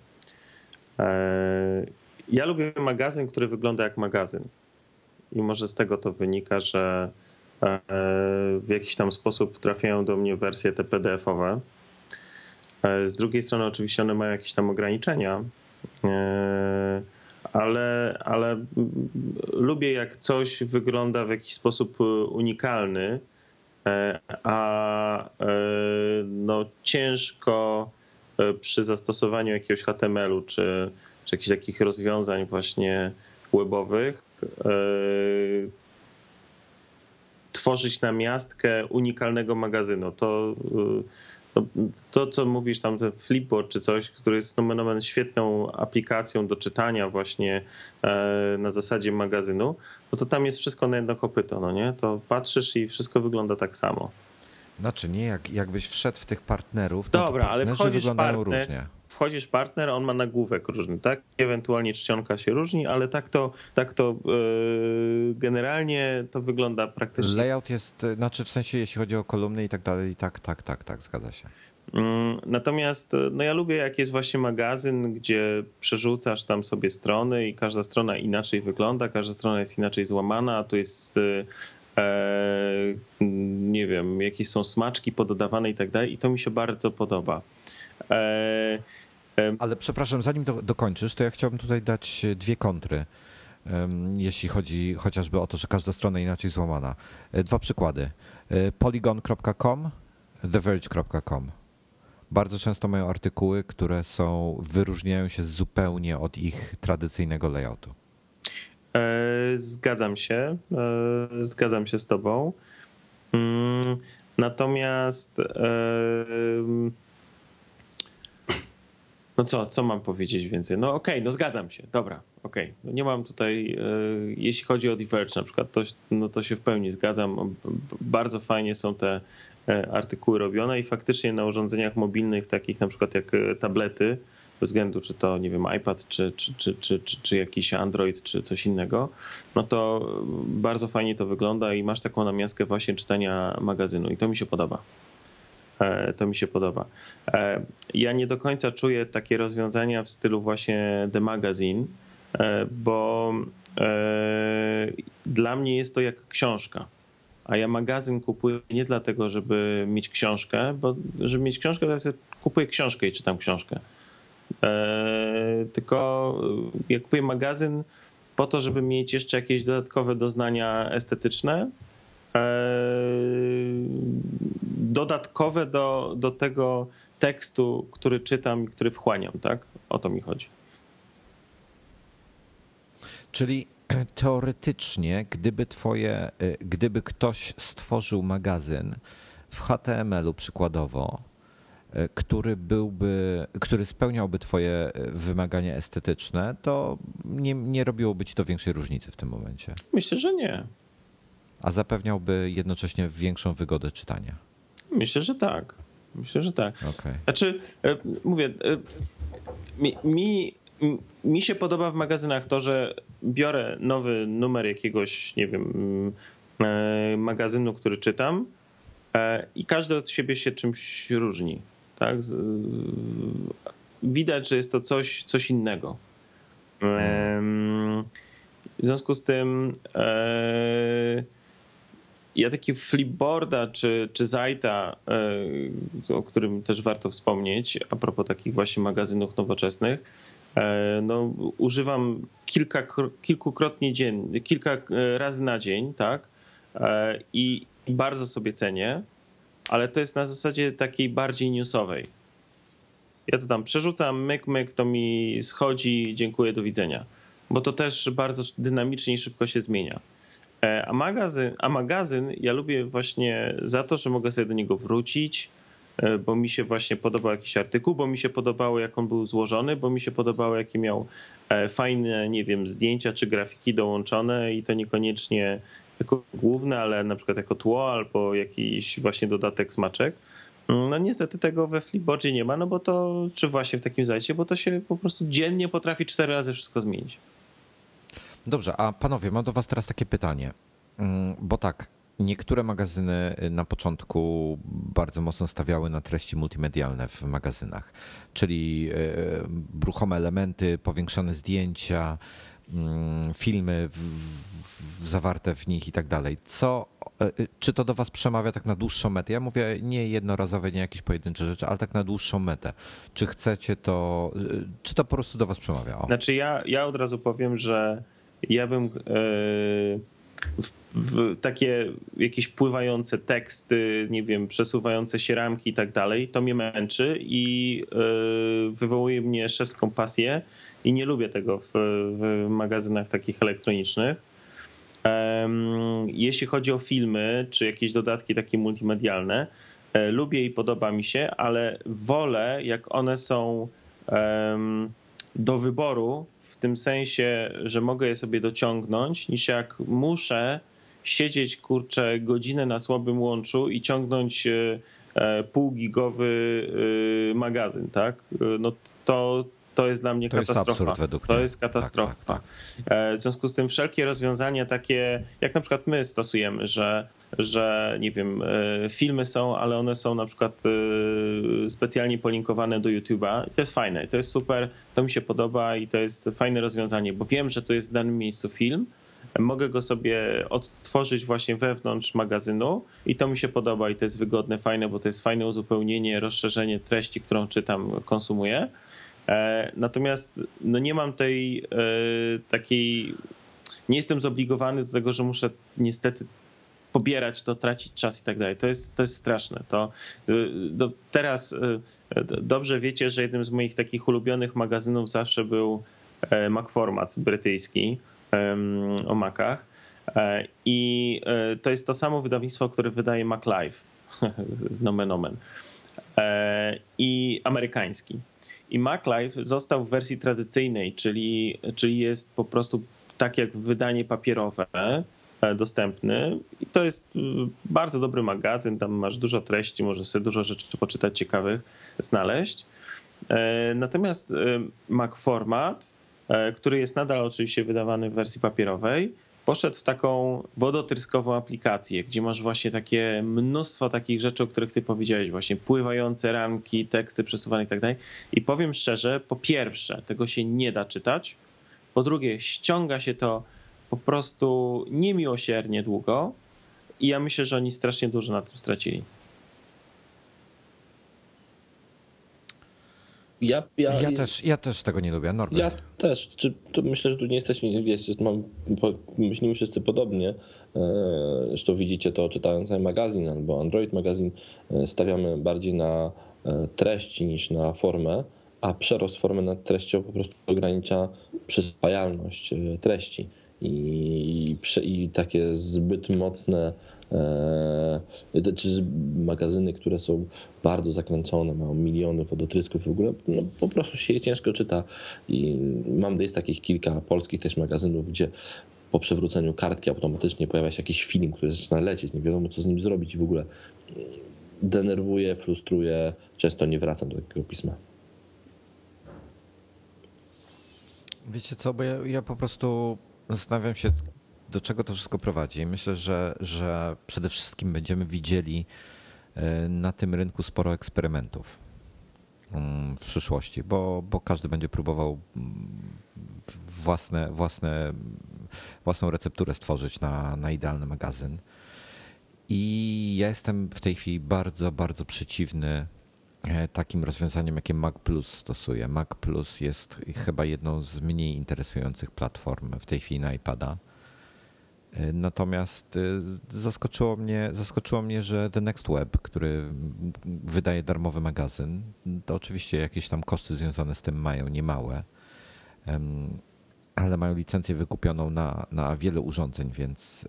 E, ja lubię magazyn, który wygląda jak magazyn. I może z tego to wynika, że e, w jakiś tam sposób trafiają do mnie wersje te PDF-owe. E, z drugiej strony, oczywiście, one mają jakieś tam ograniczenia. E, ale, ale lubię jak coś wygląda w jakiś sposób unikalny, e, a e, no ciężko e, przy zastosowaniu jakiegoś HTML-u czy, czy jakichś takich rozwiązań właśnie webowych tworzyć na miastkę unikalnego magazynu. To to, to, co mówisz tam, ten Flipboard czy coś, który jest nomen świetną aplikacją do czytania właśnie e, na zasadzie magazynu, no to tam jest wszystko na jedno kopyto, no nie? To patrzysz i wszystko wygląda tak samo. Znaczy nie, jak, jakbyś wszedł w tych partnerów, to, Dobra, to ale wchodzisz wyglądają partner, różnie wchodzisz partner, on ma nagłówek różny, tak? Ewentualnie czcionka się różni, ale tak to, tak to yy, generalnie to wygląda praktycznie. Layout jest, znaczy w sensie jeśli chodzi o kolumny i tak dalej, tak, tak, tak, tak, zgadza się. Mm, natomiast no ja lubię, jak jest właśnie magazyn, gdzie przerzucasz tam sobie strony i każda strona inaczej wygląda, każda strona jest inaczej złamana, a tu jest e, nie wiem, jakieś są smaczki pododawane i tak dalej i to mi się bardzo podoba. E, e, Ale przepraszam, zanim do, dokończysz, to ja chciałbym tutaj dać dwie kontry, jeśli chodzi chociażby o to, że każda strona inaczej złamana. E, dwa przykłady. E, polygon.com, theverge.com. Bardzo często mają artykuły, które są, wyróżniają się zupełnie od ich tradycyjnego layoutu. Zgadzam się, zgadzam się z Tobą. Mm, natomiast no co, co mam powiedzieć więcej? No okej, okay, no zgadzam się, dobra, okej. Okay. No nie mam tutaj, e, jeśli chodzi o Diverge na przykład, to, no to się w pełni zgadzam. Bardzo fajnie są te e, artykuły robione i faktycznie na urządzeniach mobilnych, takich na przykład jak e, tablety, bez względu czy to, nie wiem, iPad, czy, czy, czy, czy, czy, czy jakiś Android, czy coś innego, no to bardzo fajnie to wygląda i masz taką namiastkę właśnie czytania magazynu i to mi się podoba. E, to mi się podoba. E, ja nie do końca czuję takie rozwiązania w stylu właśnie The Magazine, e, bo dla mnie jest to jak książka. A ja magazyn kupuję nie dlatego, żeby mieć książkę, bo żeby mieć książkę, to ja sobie kupuję książkę i czytam książkę. Tylko ja kupuję magazyn po to, żeby mieć jeszcze jakieś dodatkowe doznania estetyczne, dodatkowe do, do tego tekstu, który czytam i który wchłaniam, tak? O to mi chodzi. Czyli teoretycznie, gdyby twoje, y, gdyby ktoś stworzył magazyn w HTML-u przykładowo, y, który byłby, który spełniałby twoje y, wymagania estetyczne, to nie, nie robiłoby ci to większej różnicy w tym momencie. Myślę, że nie. A zapewniałby jednocześnie większą wygodę czytania. Myślę, że tak. Myślę, że tak. Okay. Znaczy, e, mówię, e, mi, mi, mi się podoba w magazynach to, że biorę nowy numer jakiegoś, nie wiem, mm, e, magazynu, który czytam i każdy od siebie się czymś różni. Tak? Widać, że jest to coś, coś innego. W związku z tym ja taki flipboarda czy, czy Zajta, e, o którym też warto wspomnieć, a propos takich właśnie magazynów nowoczesnych, e, no, używam kilka, kilkukrotnie dziennie, kilka e, razy na dzień, tak? I bardzo sobie cenię, ale to jest na zasadzie takiej bardziej newsowej. Ja to tam przerzucam, myk, myk, to mi schodzi, dziękuję, do widzenia. Bo to też bardzo dynamicznie i szybko się zmienia. E, a magazyn, a magazyn ja lubię właśnie za to, że mogę sobie do niego wrócić, e, bo mi się właśnie podobał jakiś artykuł, bo mi się podobało, jak on był złożony, bo mi się podobało, jakie miał e, fajne, nie wiem, zdjęcia czy grafiki dołączone i to niekoniecznie jako główne, ale na przykład jako tło albo jakiś właśnie dodatek smaczek. No niestety tego we Flipboardzie nie ma, no bo to, czy właśnie w takim zajcie, bo to się po prostu dziennie potrafi cztery razy wszystko zmienić. Dobrze, a panowie, mam do was teraz takie pytanie, mm, bo tak, niektóre magazyny y, na początku bardzo mocno stawiały na treści multimedialne w magazynach, czyli y, bruchome elementy, powiększane zdjęcia, mm, filmy w, w, zawarte w nich i tak dalej. Co, y, czy to do was przemawia tak na dłuższą metę? Ja mówię nie jednorazowe, nie jakieś pojedyncze rzeczy, ale tak na dłuższą metę. Czy chcecie to, czy to po prostu do was przemawia? O. Znaczy ja, ja od razu powiem, że ja bym e, w, w takie jakieś pływające teksty, nie wiem, przesuwające się ramki i tak dalej, to mnie męczy i e, wywołuje mnie szewską pasję i nie lubię tego w, w magazynach takich elektronicznych. Jeśli chodzi o filmy czy jakieś dodatki takie multimedialne, e, lubię i podoba mi się, ale wolę, jak one są do wyboru tym sensie, że mogę je sobie dociągnąć, niż jak muszę siedzieć kurczę godzinę na słabym łączu i ciągnąć e, półgigowy magazyn, tak? No to, to jest dla mnie To jest katastrofa. absurd według to mnie. jest katastrofa. Tak, tak, E, W związku z tym wszelkie rozwiązania takie, jak na przykład my stosujemy, że, że nie wiem, e, filmy są, ale one są na przykład e, specjalnie polinkowane do YouTube'a i to jest fajne, to jest super, to mi się podoba i to jest fajne rozwiązanie, bo wiem, że tu jest w danym miejscu film, mogę go sobie odtworzyć właśnie wewnątrz magazynu i to mi się podoba i to jest wygodne, fajne, bo to jest fajne uzupełnienie, rozszerzenie treści, którą czytam, konsumuję. E, Natomiast no nie mam tej e, takiej. Nie jestem zobligowany do tego, że muszę niestety pobierać to, tracić czas i tak dalej. To jest, to jest straszne. To, y, do, teraz y, dobrze wiecie, że jednym z moich takich ulubionych magazynów zawsze był e, Macformat brytyjski o Macach. I to jest to samo wydawnictwo, które wydaje Mac Live. nomen omen. I amerykański. I MacLive został w wersji tradycyjnej, czyli, czyli jest po prostu tak jak wydanie papierowe e, dostępny. I to jest y, bardzo dobry magazyn, tam masz dużo treści, możesz sobie dużo rzeczy poczytać ciekawych, znaleźć. E, Natomiast e, Mac Format, e, który jest nadal oczywiście wydawany w wersji papierowej, poszedł w taką wodotryskową aplikację, gdzie masz właśnie takie mnóstwo takich rzeczy, o których ty powiedziałeś, właśnie pływające ramki, teksty przesuwane i tak dalej. I powiem szczerze, po pierwsze, tego się nie da czytać. Po drugie, ściąga się to po prostu niemiłosiernie długo. I ja myślę, że oni strasznie dużo na tym stracili. Ja, ja, Ja też, ja też tego nie lubię, Norbert. Ja też. Czy, to myślę, że tu nie jesteśmy, wiesz, jest, mam, po, myślimy wszyscy podobnie. E, Zresztą widzicie to czytając magazyn albo Android magazyn. E, Stawiamy bardziej na e, treści niż na formę, a przerost formy nad treścią po prostu ogranicza przyswajalność e, treści. I, prze- i takie zbyt mocne czy z- magazyny, które są bardzo zakręcone, mają miliony wodotrysków w ogóle, no, po prostu się je ciężko czyta. I mam jest takich kilka polskich też magazynów, gdzie po przewróceniu kartki automatycznie pojawia się jakiś film, który zaczyna lecieć, nie wiadomo co z nim zrobić i w ogóle denerwuje, frustruje, często nie wracam do takiego pisma. Wiecie co, bo ja, ja po prostu zastanawiam się, do czego to wszystko prowadzi. Myślę, że, że przede wszystkim będziemy widzieli e, na tym rynku sporo eksperymentów mm, w przyszłości, bo, bo każdy będzie próbował mm, własne, własne, własną recepturę stworzyć na, na idealny magazyn. I ja jestem w tej chwili bardzo, bardzo przeciwny e, takim rozwiązaniem, jakie Mac Plus stosuje. Mac Plus jest chyba jedną z mniej interesujących platform w tej chwili na iPada. Natomiast z- zaskoczyło mnie, zaskoczyło mnie, że The Next Web, który wydaje darmowy magazyn, to oczywiście jakieś tam koszty związane z tym mają, niemałe, em, ale mają licencję wykupioną na, na wiele urządzeń, więc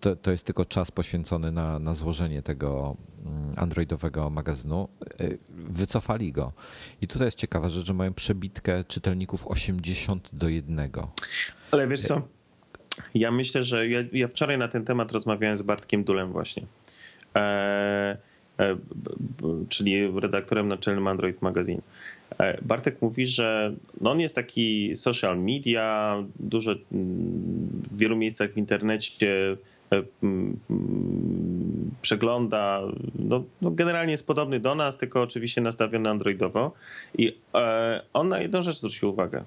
to, to jest tylko czas poświęcony na, na złożenie tego mm, androidowego magazynu. Y, Wycofali go. I tutaj jest ciekawa rzecz, że mają przebitkę czytelników 80 do 1. Ale wiesz co? Ja myślę, że ja, ja wczoraj na ten temat rozmawiałem z Bartkiem Dulem właśnie. E, e, b, b, czyli redaktorem naczelnym Android Magazine. E, Bartek mówi, że no on jest taki social media, dużo mm, w wielu miejscach w internecie e, przegląda. No, no generalnie jest podobny do nas, tylko oczywiście nastawiony androidowo. I e, on na jedną rzecz zwrócił uwagę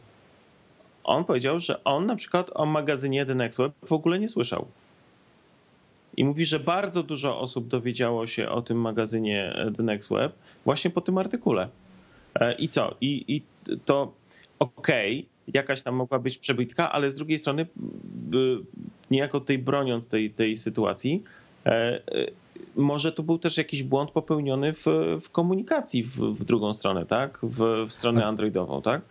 on powiedział, że on na przykład o magazynie The Next Web w ogóle nie słyszał. I mówi, że bardzo dużo osób dowiedziało się o tym magazynie The Next Web właśnie po tym artykule. E, I co? I, i to okej, jakaś tam mogła być przebitka, ale z drugiej strony, niejako tutaj broniąc tej, tej sytuacji, e, e, może tu był też jakiś błąd popełniony w, w komunikacji w, w drugą stronę, tak? W, w stronę A- androidową, tak?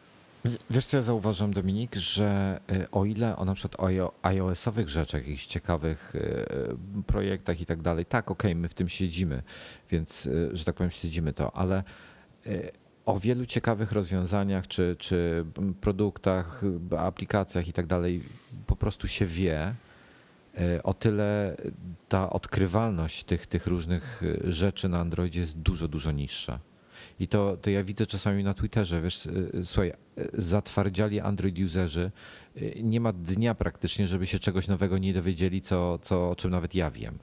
Wiesz co ja zauważam, Dominik, że y, o ile o na przykład o iO- iOS-owych rzeczach, jakichś ciekawych y, projektach i tak dalej, tak, okej, my w tym siedzimy, więc, y, że tak powiem, śledzimy to, ale y, o wielu ciekawych rozwiązaniach, czy, czy produktach, y, aplikacjach i tak dalej po prostu się wie, o tyle ta odkrywalność tych, tych różnych rzeczy na Androidzie jest dużo, dużo niższa. I to, to ja widzę czasami na Twitterze, wiesz, słuchaj, zatwardziali Android userzy, nie ma dnia praktycznie, żeby się czegoś nowego nie dowiedzieli, co, co, o czym nawet ja wiem.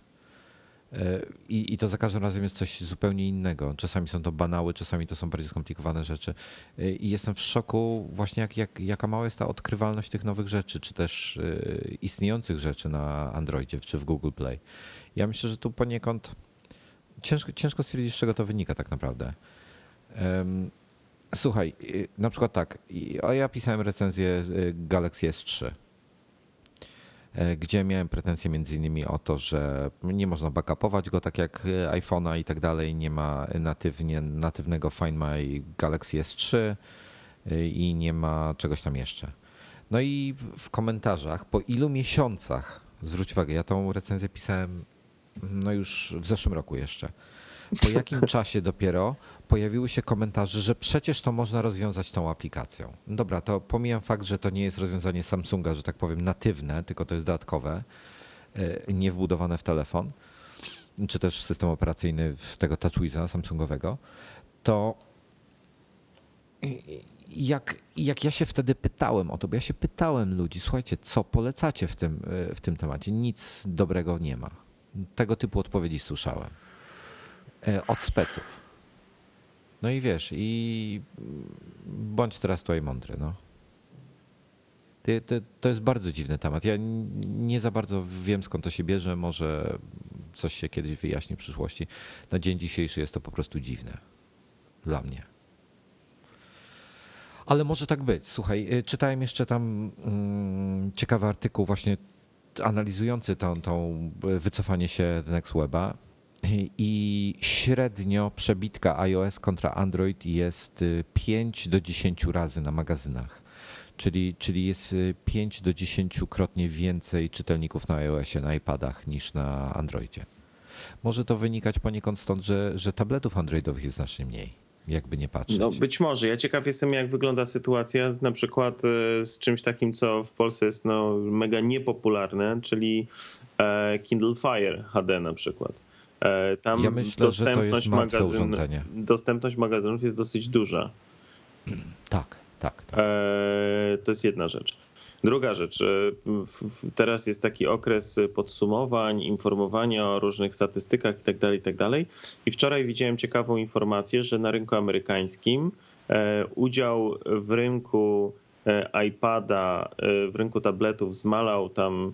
I, I to za każdym razem jest coś zupełnie innego. Czasami są to banały, czasami to są bardziej skomplikowane rzeczy. I jestem w szoku właśnie, jak, jak, jaka mała jest ta odkrywalność tych nowych rzeczy, czy też istniejących rzeczy na Androidzie, czy w Google Play. Ja myślę, że tu poniekąd ciężko, ciężko stwierdzić, z czego to wynika tak naprawdę. Słuchaj, na przykład tak, ja pisałem recenzję Galaxy S3 E, gdzie miałem pretensje między innymi o to, że nie można backupować go tak jak iPhone'a i tak dalej, nie ma natywnie, natywnego Find My Galaxy S3 e, i nie ma czegoś tam jeszcze. No i w komentarzach po ilu miesiącach, zwróć uwagę, ja tą recenzję pisałem no już w zeszłym roku jeszcze, po jakim czasie dopiero pojawiły się komentarze, że przecież to można rozwiązać tą aplikacją. Dobra, to pomijam fakt, że to nie jest rozwiązanie Samsunga, że tak powiem, natywne, tylko to jest dodatkowe, e, nie wbudowane w telefon, czy też system operacyjny w tego TouchWiza Samsungowego, to jak, jak ja się wtedy pytałem o to, bo ja się pytałem ludzi, słuchajcie, co polecacie w tym, e, w tym temacie? Nic dobrego nie ma. Tego typu odpowiedzi słyszałem. E, od speców. No i wiesz, i bądź teraz tutaj mądry, no. To jest bardzo dziwny temat. Ja nie za bardzo wiem skąd to się bierze. Może coś się kiedyś wyjaśni w przyszłości. Na dzień dzisiejszy jest to po prostu dziwne. Dla mnie. Ale może tak być. Słuchaj, y, czytałem jeszcze tam mm, ciekawy artykuł właśnie analizujący tą, tą wycofanie się Weba i średnio przebitka iOS kontra Android jest 5 y, do 10 razy na magazynach. Czyli, czyli jest 5 y, do 10 krotnie więcej czytelników na iOSie, na iPadach niż na Androidzie. Może to wynikać poniekąd stąd, że, że tabletów androidowych jest znacznie mniej, jakby nie patrzeć. No być może. Ja ciekaw jestem, jak wygląda sytuacja na przykład y, z czymś takim, co w Polsce jest no, mega niepopularne, czyli e, Kindle Fire HD na przykład. E, tam ja myślę, dostępność, magazyn, dostępność magazynów jest dosyć duża. Tak, tak. tak. E, to jest jedna rzecz. Druga rzecz, e, teraz jest taki okres podsumowań, informowania o różnych statystykach itd., tak itd. Tak I wczoraj widziałem ciekawą informację, że na rynku amerykańskim udział w rynku iPada, w rynku tabletów zmalał tam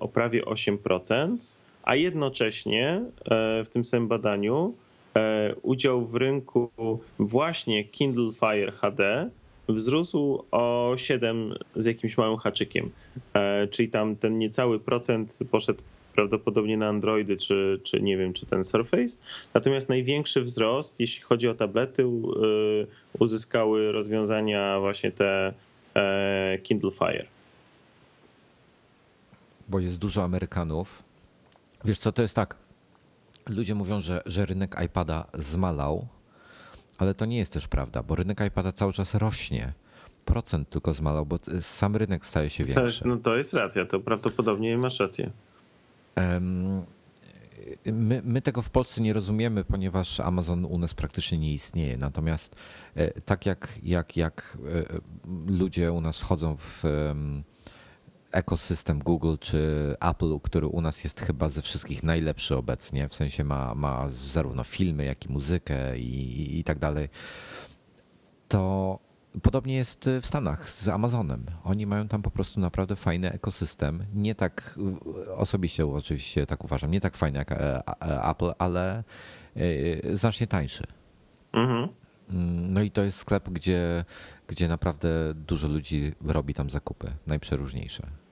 o prawie 8%, a jednocześnie e, w tym samym badaniu e, udział w rynku właśnie Kindle Fire HD wzrósł o 7 z jakimś małym haczykiem. E, czyli tam ten niecały procent poszedł prawdopodobnie na Androidy, czy, czy nie wiem, czy ten Surface. Natomiast największy wzrost, jeśli chodzi o tablety, uzyskały rozwiązania właśnie te Kindle Fire. Bo jest dużo Amerykanów, Wiesz co, to jest tak. Ludzie mówią, że, że rynek iPada zmalał, ale to nie jest też prawda, bo rynek iPada cały czas rośnie. Procent tylko zmalał, bo sam rynek staje się większy. No to jest racja, to prawdopodobnie masz rację. My, my, tego w Polsce nie rozumiemy, ponieważ Amazon u nas praktycznie nie istnieje. Natomiast e, tak jak, jak, jak e, ludzie u nas wchodzą w ekosystem Google czy Apple, który u nas jest chyba ze wszystkich najlepszy obecnie, w sensie ma, ma zarówno filmy, jak i muzykę i, i tak dalej, to podobnie jest w Stanach z Amazonem. Oni mają tam po prostu naprawdę fajny ekosystem. Nie tak, osobiście oczywiście tak uważam, nie tak fajny jak e, Apple, ale e, znacznie tańszy. Mhm. No i to jest sklep, gdzie, gdzie naprawdę dużo ludzi robi tam zakupy, najprzeróżniejsze.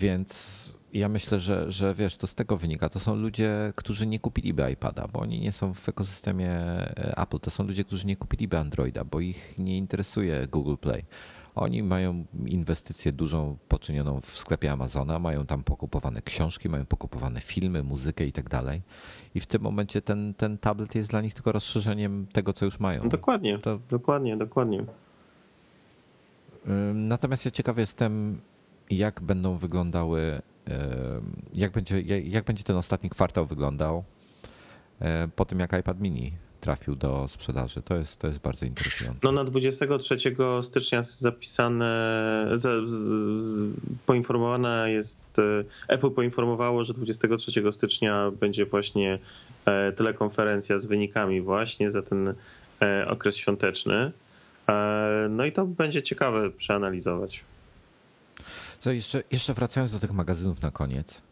Więc ja myślę, że, że wiesz, to z tego wynika. To są ludzie, którzy nie kupiliby iPada, bo oni nie są w ekosystemie e, Apple. To są ludzie, którzy nie kupiliby Androida, bo ich nie interesuje Google Play. Oni mają inwestycję dużą poczynioną w sklepie Amazona, mają tam pokupowane książki, mają pokupowane filmy, muzykę i tak dalej. I w tym momencie ten, ten tablet jest dla nich tylko rozszerzeniem tego, co już mają. Dokładnie, to... dokładnie, dokładnie. Natomiast ja ciekawy jestem, jak będą wyglądały, jak będzie, jak będzie ten ostatni kwartał wyglądał po tym, jak iPad mini trafił do sprzedaży. To jest, to jest bardzo interesujące. No na 23 stycznia zapisane, z, poinformowana jest, e, Apple poinformowało, że 23 stycznia będzie właśnie e, telekonferencja z wynikami właśnie za ten e, okres świąteczny. No i to będzie ciekawe przeanalizować. Co jeszcze, jeszcze wracając do tych magazynów na koniec.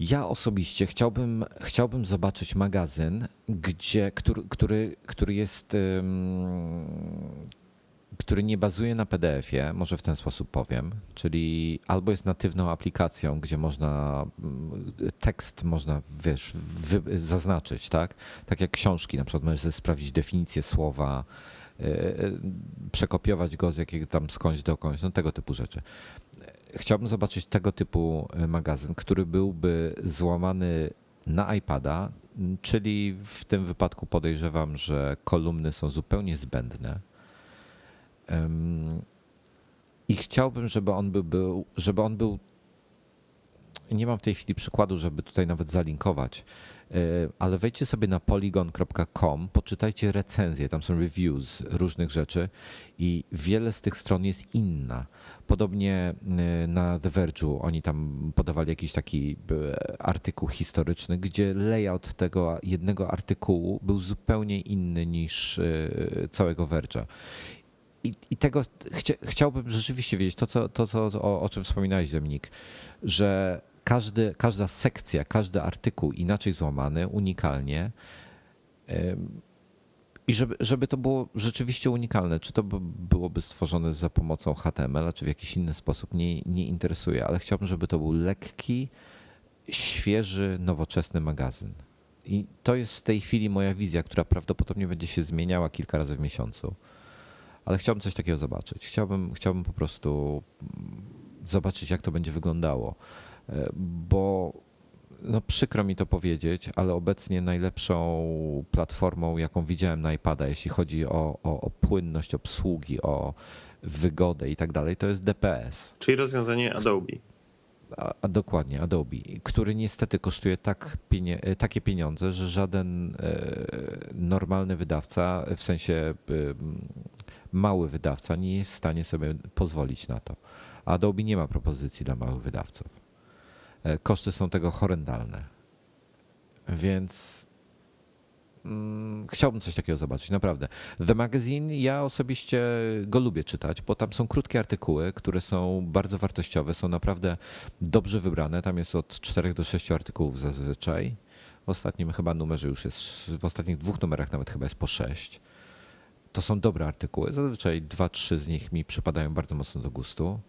Ja osobiście chciałbym, chciałbym zobaczyć magazyn, gdzie, który, który, który jest. który nie bazuje na PDF-ie, może w ten sposób powiem, czyli albo jest natywną aplikacją, gdzie można tekst można, wiesz, wy, zaznaczyć, tak? Tak jak książki, na przykład możesz sprawdzić definicję słowa, przekopiować go z jakiego tam skądś dokądś, no tego typu rzeczy chciałbym zobaczyć tego typu e, magazyn, który byłby złamany na iPada, czyli w tym wypadku podejrzewam, że kolumny są zupełnie zbędne. I chciałbym, żeby on był, żeby on był. Nie mam w tej chwili przykładu, żeby tutaj nawet zalinkować, e, ale wejdźcie sobie na polygon.com, poczytajcie recenzje, tam są reviews różnych rzeczy i wiele z tych stron jest inna. Podobnie y, na The Verge'u oni tam podawali jakiś taki y, artykuł historyczny, gdzie layout tego jednego artykułu był zupełnie inny niż całego Verge'a. I, I, tego chcia, chciałbym rzeczywiście wiedzieć, to, co, to co, o, o czym wspominałeś, Dominik, że każdy, każda sekcja, każdy artykuł inaczej złamany, unikalnie, i żeby, żeby to było rzeczywiście unikalne, czy to byłoby stworzone za pomocą HTML, czy w jakiś inny sposób, nie, nie interesuje, ale chciałbym, żeby to był lekki, świeży, nowoczesny magazyn. I to jest w tej chwili moja wizja, która prawdopodobnie będzie się zmieniała kilka razy w miesiącu. Ale chciałbym coś takiego zobaczyć. Chciałbym, chciałbym po prostu zobaczyć, jak to będzie wyglądało. E, bo no przykro mi to powiedzieć, ale obecnie najlepszą platformą, jaką widziałem na iPada, jeśli chodzi o, o, o płynność obsługi, o wygodę i tak dalej, to jest DPS. Czyli rozwiązanie Adobe. A, a dokładnie, Adobe, który niestety kosztuje tak pienie, takie pieniądze, że żaden e, normalny wydawca, w sensie e, mały wydawca, nie jest w stanie sobie pozwolić na to. Adobe nie ma propozycji dla małych wydawców. E, koszty są tego horrendalne. Więc mm, chciałbym coś takiego zobaczyć, naprawdę. The Magazine, ja osobiście go lubię czytać, bo tam są krótkie artykuły, które są bardzo wartościowe, są naprawdę dobrze wybrane. Tam jest od 4 do 6 artykułów zazwyczaj. W ostatnim chyba numerze już jest, w ostatnich dwóch numerach nawet chyba jest po 6. To są dobre artykuły. Zazwyczaj 2-3 z nich mi przypadają bardzo mocno do gustu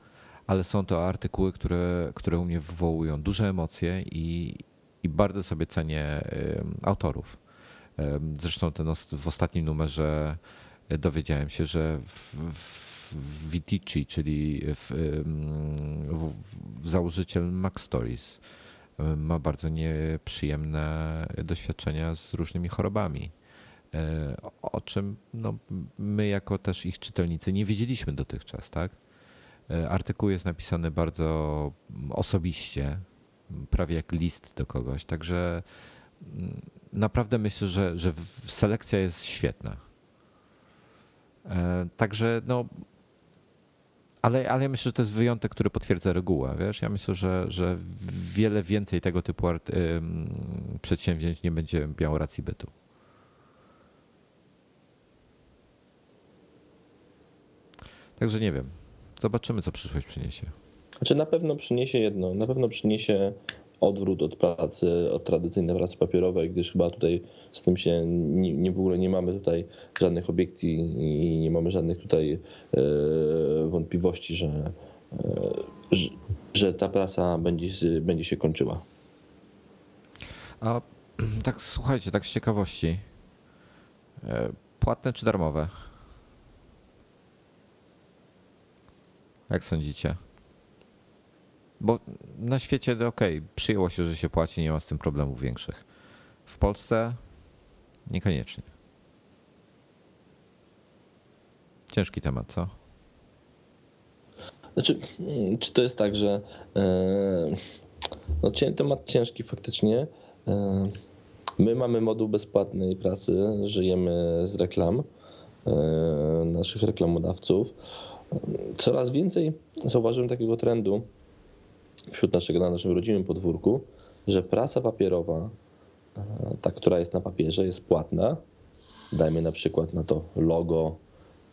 ale są to artykuły, które, które u mnie wywołują duże emocje i, i bardzo sobie cenię autorów. Zresztą ten w ostatnim numerze dowiedziałem się, że w, Vitici, czyli w, w, założyciel Mac Stories, ma bardzo nieprzyjemne doświadczenia z różnymi chorobami. E, o czym no, my, jako też ich czytelnicy, nie wiedzieliśmy dotychczas, tak? E, artykuł jest napisany bardzo osobiście, prawie jak list do kogoś, także mm, naprawdę myślę, że, że selekcja jest świetna. E, także no, ale, ale ja myślę, że to jest wyjątek, który potwierdza regułę. Wiesz? Ja myślę, że, że wiele więcej tego typu art, przedsięwzięć nie będzie miało racji bytu. Także nie wiem. Zobaczymy, co przyszłość przyniesie. Znaczy na pewno przyniesie jedno, na pewno przyniesie odwrót od pracy, od tradycyjnej pracy papierowej, gdyż chyba tutaj z tym się nie, nie w ogóle nie mamy tutaj żadnych obiekcji i nie mamy żadnych tutaj e, wątpliwości, że, że, że, ta praca będzie, będzie się kończyła. A tak słuchajcie, tak z ciekawości, e, płatne czy darmowe? Jak sądzicie? Bo na świecie, ok, przyjęło się, że się płaci, nie ma z tym problemów większych. W Polsce niekoniecznie. Ciężki temat, co? Znaczy, czy to jest tak, że e, no, temat ciężki faktycznie. E, my mamy moduł bezpłatnej pracy, żyjemy z reklam naszych reklamodawców. Coraz więcej zauważyłem takiego trendu wśród naszego, na naszym rodzimym podwórku, że praca papierowa, ta, która jest na papierze, jest płatna. Dajmy na przykład na to logo,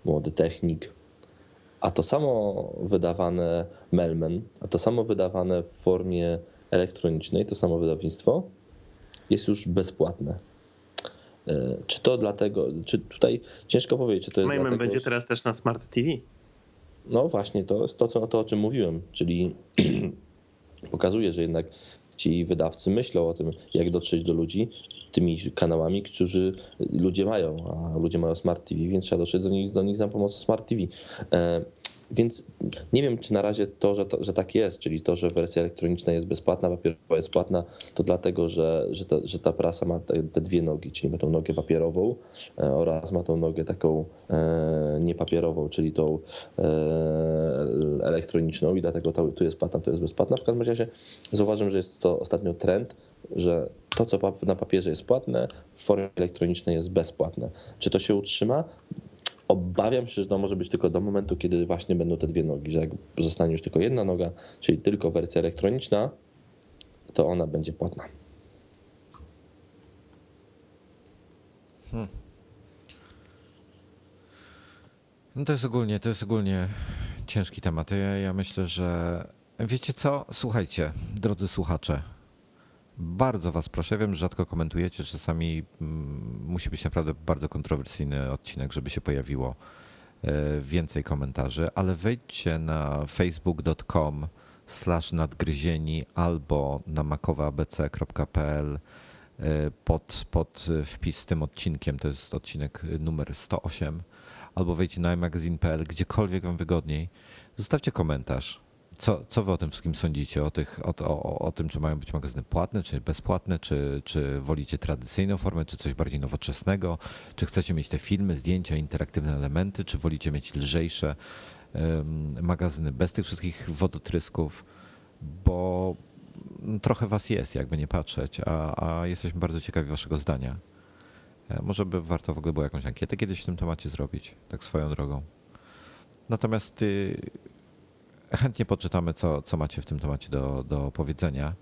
młody technik, a to samo wydawane Melman, a to samo wydawane w formie elektronicznej, to samo wydawnictwo jest już bezpłatne. E, czy to dlatego, czy tutaj ciężko powiedzieć, czy to jest dlatego, będzie teraz też na Smart TV. No właśnie, to jest to, co, to o czym mówiłem, czyli pokazuje, że jednak ci wydawcy myślą o tym, jak dotrzeć do ludzi tymi kanałami, którzy ludzie mają, a ludzie mają Smart TV, więc trzeba dotrzeć do nich, do nich za pomocą Smart TV. Więc nie wiem, czy na razie to że, to, że tak jest, czyli to, że wersja elektroniczna jest bezpłatna, papierowa jest płatna, to dlatego, że, że, ta, że ta prasa ma te, te, dwie nogi, czyli ma tą nogę papierową e, oraz ma tą nogę taką e, niepapierową, czyli tą e, elektroniczną i dlatego to, tu jest płatna, to jest bezpłatna. W każdym razie zauważam, że jest to ostatnio trend, że to, co na papierze jest płatne, w formie elektronicznej jest bezpłatne. Czy to się utrzyma? Obawiam się, że to może być tylko do momentu, kiedy właśnie będą te dwie nogi, że jak zostanie już tylko jedna noga, czyli tylko wersja elektroniczna, to ona będzie płatna. Hmm. No to jest ogólnie, to jest ogólnie ciężki temat. Ja, ja myślę, że wiecie co? Słuchajcie, drodzy słuchacze, bardzo Was proszę, wiem, że rzadko komentujecie, czasami mm, musi być naprawdę bardzo kontrowersyjny odcinek, żeby się pojawiło e, więcej komentarzy, ale wejdźcie na facebook.com slash nadgryzieni albo na makowaabc.pl e, pod, pod wpis z tym odcinkiem, to jest odcinek numer 108, albo wejdźcie na magazine.pl, gdziekolwiek wam wygodniej. Zostawcie komentarz co, co wy o tym wszystkim sądzicie? O, tych, o, o, o tym, czy mają być magazyny płatne, czy bezpłatne, czy, czy wolicie tradycyjną formę, czy coś bardziej nowoczesnego? Czy chcecie mieć te filmy, zdjęcia, interaktywne elementy, czy wolicie mieć lżejsze um, magazyny bez tych wszystkich wodotrysków? Bo trochę was jest, jakby nie patrzeć, a, a jesteśmy bardzo ciekawi waszego zdania. E, może by warto w ogóle było jakąś ankietę kiedyś w tym temacie zrobić, tak swoją drogą. Natomiast y, chętnie poczytamy, co, co macie w tym temacie do, do powiedzenia.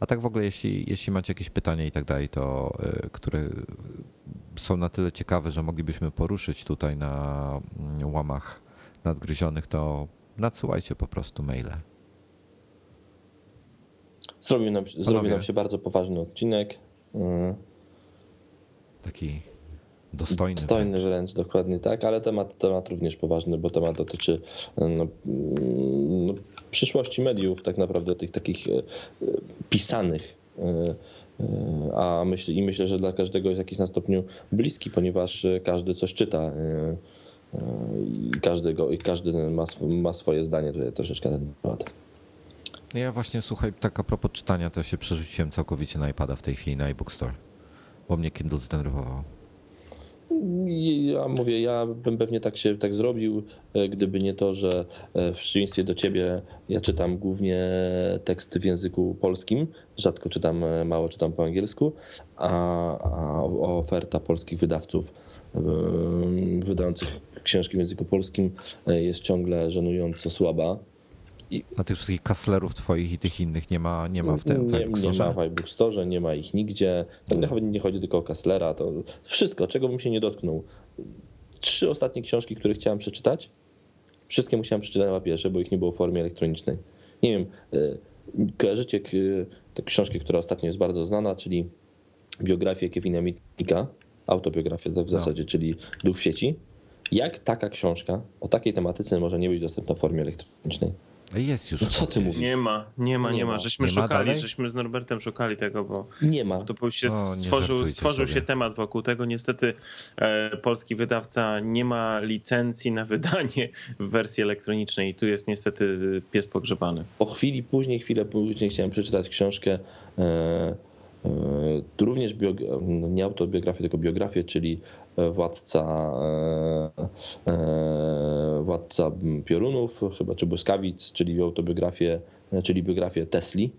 A tak w ogóle, jeśli, jeśli macie jakieś pytania i tak dalej, to y, które są na tyle ciekawe, że moglibyśmy poruszyć tutaj na mm, łamach nadgryzionych, to nadsyłajcie po prostu maile. Zrobił nam, zrobił nam się bardzo poważny odcinek. Mm. Taki Dostojny. Dostojny wręcz. wręcz, dokładnie tak, ale temat, temat również poważny, bo temat dotyczy no, no, przyszłości mediów, tak naprawdę tych takich e, pisanych. E, e, a myśl, i myślę, że dla każdego jest jakiś na stopniu bliski, ponieważ każdy coś czyta i każdy, go, i każdy ma, ma swoje zdanie tutaj troszeczkę na ten temat. No ja właśnie, słuchaj, tak a propos czytania, to się przerzuciłem całkowicie na iPada w tej chwili, na iBook Store, bo mnie Kindle zdenerwował. Ja mówię, ja bym pewnie tak się tak zrobił, e, gdyby nie to, że e, w przeciwieństwie do ciebie ja czytam głównie teksty w języku polskim, rzadko czytam, e, mało czytam po angielsku, a, a oferta polskich wydawców wydających książki w języku polskim jest ciągle żenująco słaba. I... A tych wszystkich kaslerów twoich i tych innych nie ma, nie ma w tym nie, nie ma w iBook Store, nie ma ich nigdzie. To nawet nie chodzi tylko o kaslera, to wszystko, czego bym się nie dotknął. Trzy ostatnie książki, które chciałem przeczytać, wszystkie musiałem przeczytać na papierze, bo ich nie było w formie elektronicznej. Nie wiem, e, kojarzycie tę książkę, która ostatnio jest bardzo znana, czyli biografię Kevina Mitnika, autobiografię tak w no. zasadzie, czyli Duch w sieci. Jak taka książka o takiej tematyce może nie być dostępna w formie elektronicznej? Jest już. No co ty mówisz? Nie ma, nie ma, nie, nie ma. Żeśmy nie szukali, ma żeśmy z Norbertem szukali tego, bo nie ma. To się o, stworzył, stworzył się temat wokół tego. Niestety e, polski wydawca nie ma licencji na wydanie w wersji elektronicznej i tu jest niestety pies pogrzebany. Po chwili później, chwilę później chciałem przeczytać książkę e, e, również no nie autobiografię, tylko biografię, czyli Władca, e, e, Władca Piorunów, chyba czy Błyskawic, czyli autobiografię, czyli biografię Tesli.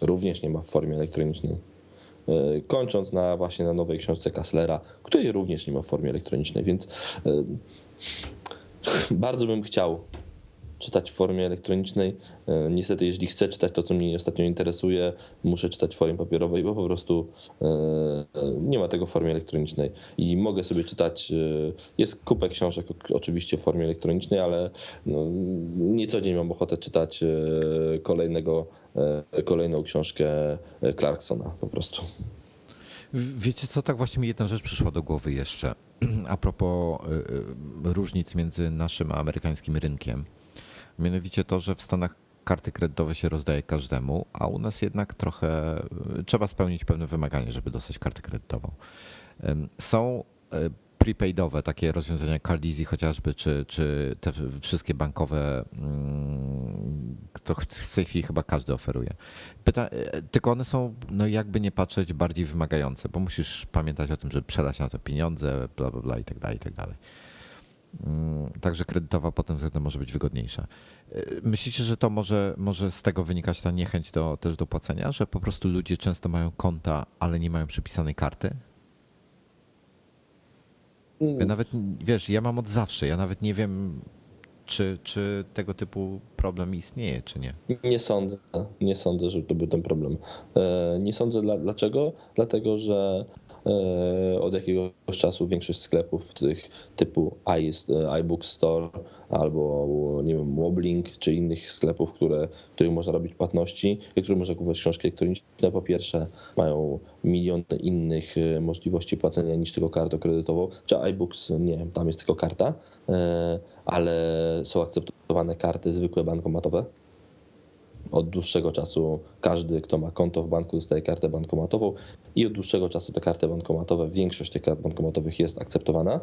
Również nie ma w formie elektronicznej. Kończąc na właśnie na nowej książce Kasslera, której również nie ma w formie elektronicznej, więc bardzo bym chciał czytać w formie elektronicznej. E, niestety, jeśli chcę czytać to, co mnie ostatnio interesuje, muszę czytać w formie papierowej, bo po prostu e, nie ma tego w formie elektronicznej. I mogę sobie czytać, e, jest kupę książek oczywiście w formie elektronicznej, ale no, nie co dzień mam ochotę czytać kolejnego, kolejną książkę Clarksona po prostu. Wiecie co, tak właśnie mi jedna rzecz przyszła do głowy jeszcze. A propos różnic między naszym a amerykańskim rynkiem. Mianowicie to, że w Stanach karty kredytowe się rozdaje każdemu, a u nas jednak trochę trzeba spełnić pewne wymagania, żeby dostać kartę kredytową. Są e, prepaidowe takie rozwiązania Cardeezy chociażby, czy, czy te wszystkie bankowe, mm, to w tej chwili chyba każdy oferuje. Pyta, e, tylko one są, no jakby nie patrzeć, bardziej wymagające, bo musisz pamiętać o tym, żeby przelać na to pieniądze, bla, bla, bla i tak dalej, i tak dalej. Mm, także kredytowa pod tym względem może być wygodniejsza. E, myślicie, że to może, może z tego wynikać ta niechęć do, też do płacenia, że po prostu ludzie często mają konta, ale nie mają przypisanej karty? Ja nawet, wiesz, ja mam od zawsze, ja nawet nie wiem, czy, czy tego typu problem istnieje, czy nie. Nie sądzę, nie sądzę, że to był ten problem. E, nie sądzę, dlaczego? Dlatego, że od jakiegoś czasu większość sklepów tych typu iBook Store albo nie wiem, Woblink czy innych sklepów, które, w których można robić płatności i których można kupować książki elektroniczne, po pierwsze mają miliony innych e, możliwości płacenia niż tylko kartą kredytową, czy iBooks, nie, tam jest tylko karta, e, ale są akceptowane karty zwykłe bankomatowe, od dłuższego czasu każdy, kto ma konto w banku, dostaje kartę bankomatową i od dłuższego czasu te karty bankomatowe, większość tych kart bankomatowych jest akceptowana.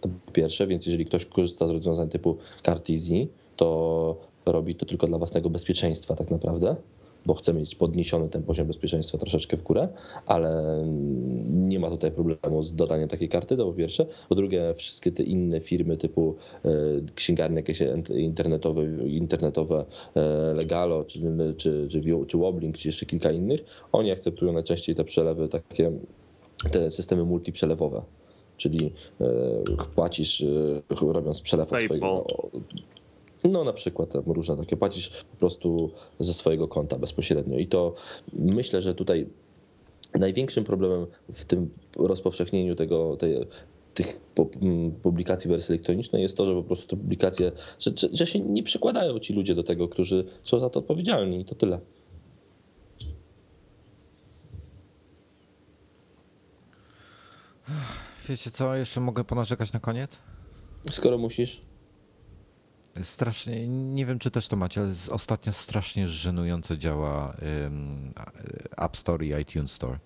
To po pierwsze, więc jeżeli ktoś korzysta z rozwiązań typu kart Easy, to robi to tylko dla własnego bezpieczeństwa tak naprawdę bo chce mieć podniesiony ten poziom bezpieczeństwa troszeczkę w górę, ale nie ma tutaj problemu z dodaniem takiej karty, to po pierwsze. Po drugie, wszystkie te inne firmy typu e, księgarnie jakieś internetowe, internetowe e, Legalo, czy, czy, czy, czy Woblink, czy jeszcze kilka innych, oni akceptują najczęściej te przelewy takie, te systemy multiprzelewowe czyli e, płacisz robiąc przelew od swojego no na przykład różne takie płacisz po prostu ze swojego konta bezpośrednio i to myślę, że tutaj największym problemem w tym rozpowszechnieniu tego, tej, tych publikacji w wersji elektronicznej jest to, że po prostu te publikacje, że, że się nie przykładają ci ludzie do tego, którzy są za to odpowiedzialni i to tyle. Wiecie co, jeszcze mogę ponarzekać na koniec? Skoro musisz. Strasznie, nie wiem czy też to macie, ale ostatnio strasznie żenująco działa App Store i iTunes Store.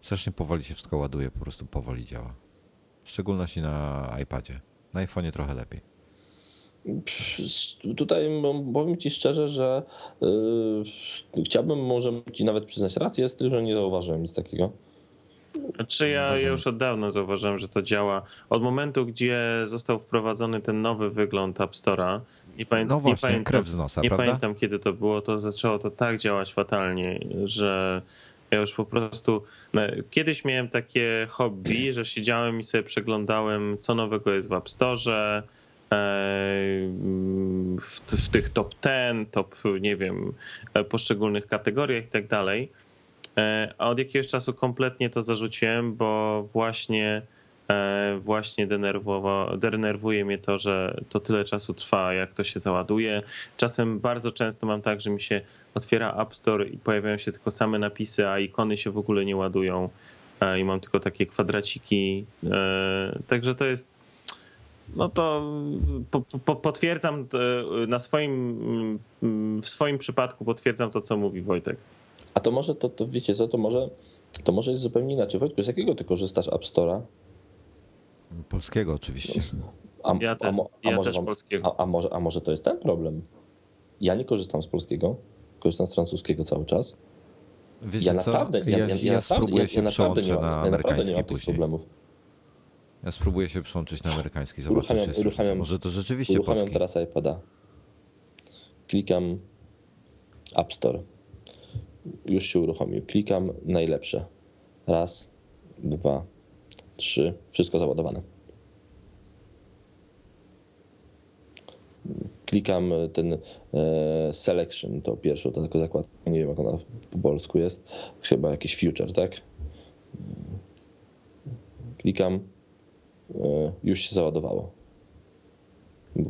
Strasznie powoli się wszystko ładuje, po prostu powoli działa. W szczególności na iPadzie. Na iPhone'ie trochę lepiej. Tutaj powiem Ci szczerze, że yy, chciałbym może Ci nawet przyznać rację z tym, że nie zauważyłem nic takiego. Czy ja, ja już od dawna zauważyłem, że to działa. Od momentu, gdzie został wprowadzony ten nowy wygląd App Store'a, nie, pamię no właśnie, nie pamiętam, krew z nosa, nie prawda? pamiętam kiedy to było, to zaczęło to tak działać fatalnie, że ja już po prostu. No, kiedyś miałem takie hobby, że siedziałem i sobie przeglądałem, co nowego jest w App Store. E, w, w tych top 10, top, nie wiem, e, poszczególnych kategoriach i tak dalej. E, a od jakiegoś czasu kompletnie to zarzuciłem, bo właśnie e, właśnie denerwuje mnie to, że to tyle czasu trwa, jak to się załaduje. Czasem bardzo często mam tak, że mi się otwiera App Store i pojawiają się tylko same napisy, a ikony się w ogóle nie ładują e, i mam tylko takie kwadraciki. Także to jest no to po, po, potwierdzam na swoim, w swoim przypadku potwierdzam to, co mówi Wojtek. A to może, to, to wiecie co, to może, to może jest zupełnie inaczej. Wojtku, z jakiego ty korzystasz App Store'a? Polskiego oczywiście. A, ja, te, a, a ja może też polskiego. A, a, może, a może to jest ten problem? Ja nie korzystam z polskiego, korzystam z francuskiego cały czas. Wiecie ja co? naprawdę, ja, ja, ja, ja naprawdę, spróbuję się ja, przełączyć na amerykański ja nie mam tych problemów. Ja spróbuję się przełączyć na amerykański, zobaczyć, jest uruchamiam- Może to rzeczywiście Uruchamiam polski. teraz iPada. Klikam App Store. Już się uruchomił. Klikam najlepsze. Raz, dwa, trzy. Wszystko załadowane. Klikam ten e, selection, to pierwszą, tylko zakładkę, nie wiem jak ona po polsku jest, chyba jakiś future, tak? Klikam, e, już się załadowało.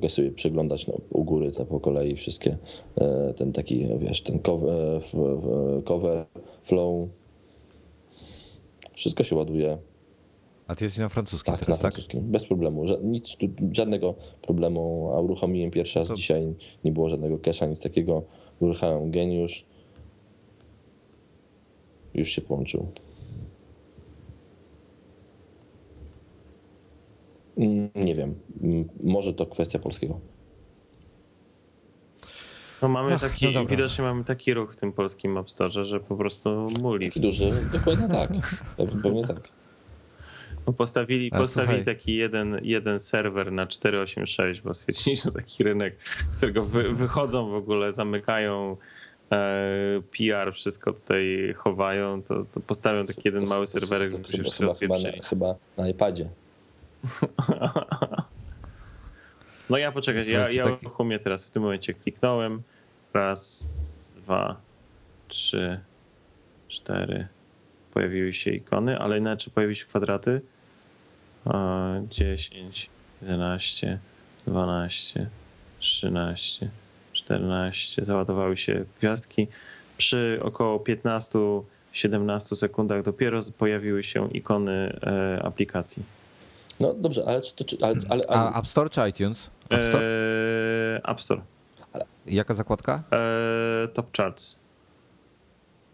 Mogę sobie przeglądać no, u góry te po kolei wszystkie, e, ten taki, wiesz, ten cover, cover flow. Wszystko się ładuje A ty jesteś na francuskim tak, na teraz, tak? francuskim, bez problemu. Nic tu, żadnego problemu, a uruchomiłem pierwszy raz To- dzisiaj, nie było żadnego cache'a, nic takiego. Uruchamiam geniusz. Już się połączył. Nie wiem. Mm, Może to kwestia polskiego. No mamy Ach, taki, no widocznie mamy taki ruch w tym polskim App Store, że po prostu muli. Taki duży, dokładnie tak. Pewnie tak. No Postawili, Ale postawili słuchaj. taki jeden, jeden serwer na 486, bo stwierdzili, że taki rynek, z którego wy, wychodzą w ogóle, zamykają e, PR, wszystko tutaj chowają, to, to postawią taki jeden mały serwerek, To żeby się chyba, wszyscy chyba, chyba, chyba na iPadzie. No ja poczekaj, ja, Słuchajcie, ja taki- uruchomię teraz, w tym momencie kliknąłem. Raz, dwa, trzy, cztery. Pojawiły się ikony, ale inaczej pojawiły się kwadraty. 10, 11, 12, 13, 14. Załadowały się gwiazdki. Przy około 15-17 sekundach dopiero pojawiły się ikony e, aplikacji. No dobrze, ale czy to. Czy, ale, ale, ale, A App Store czy iTunes? App Store? E, App Store. Jaka zakładka? E, top Charts.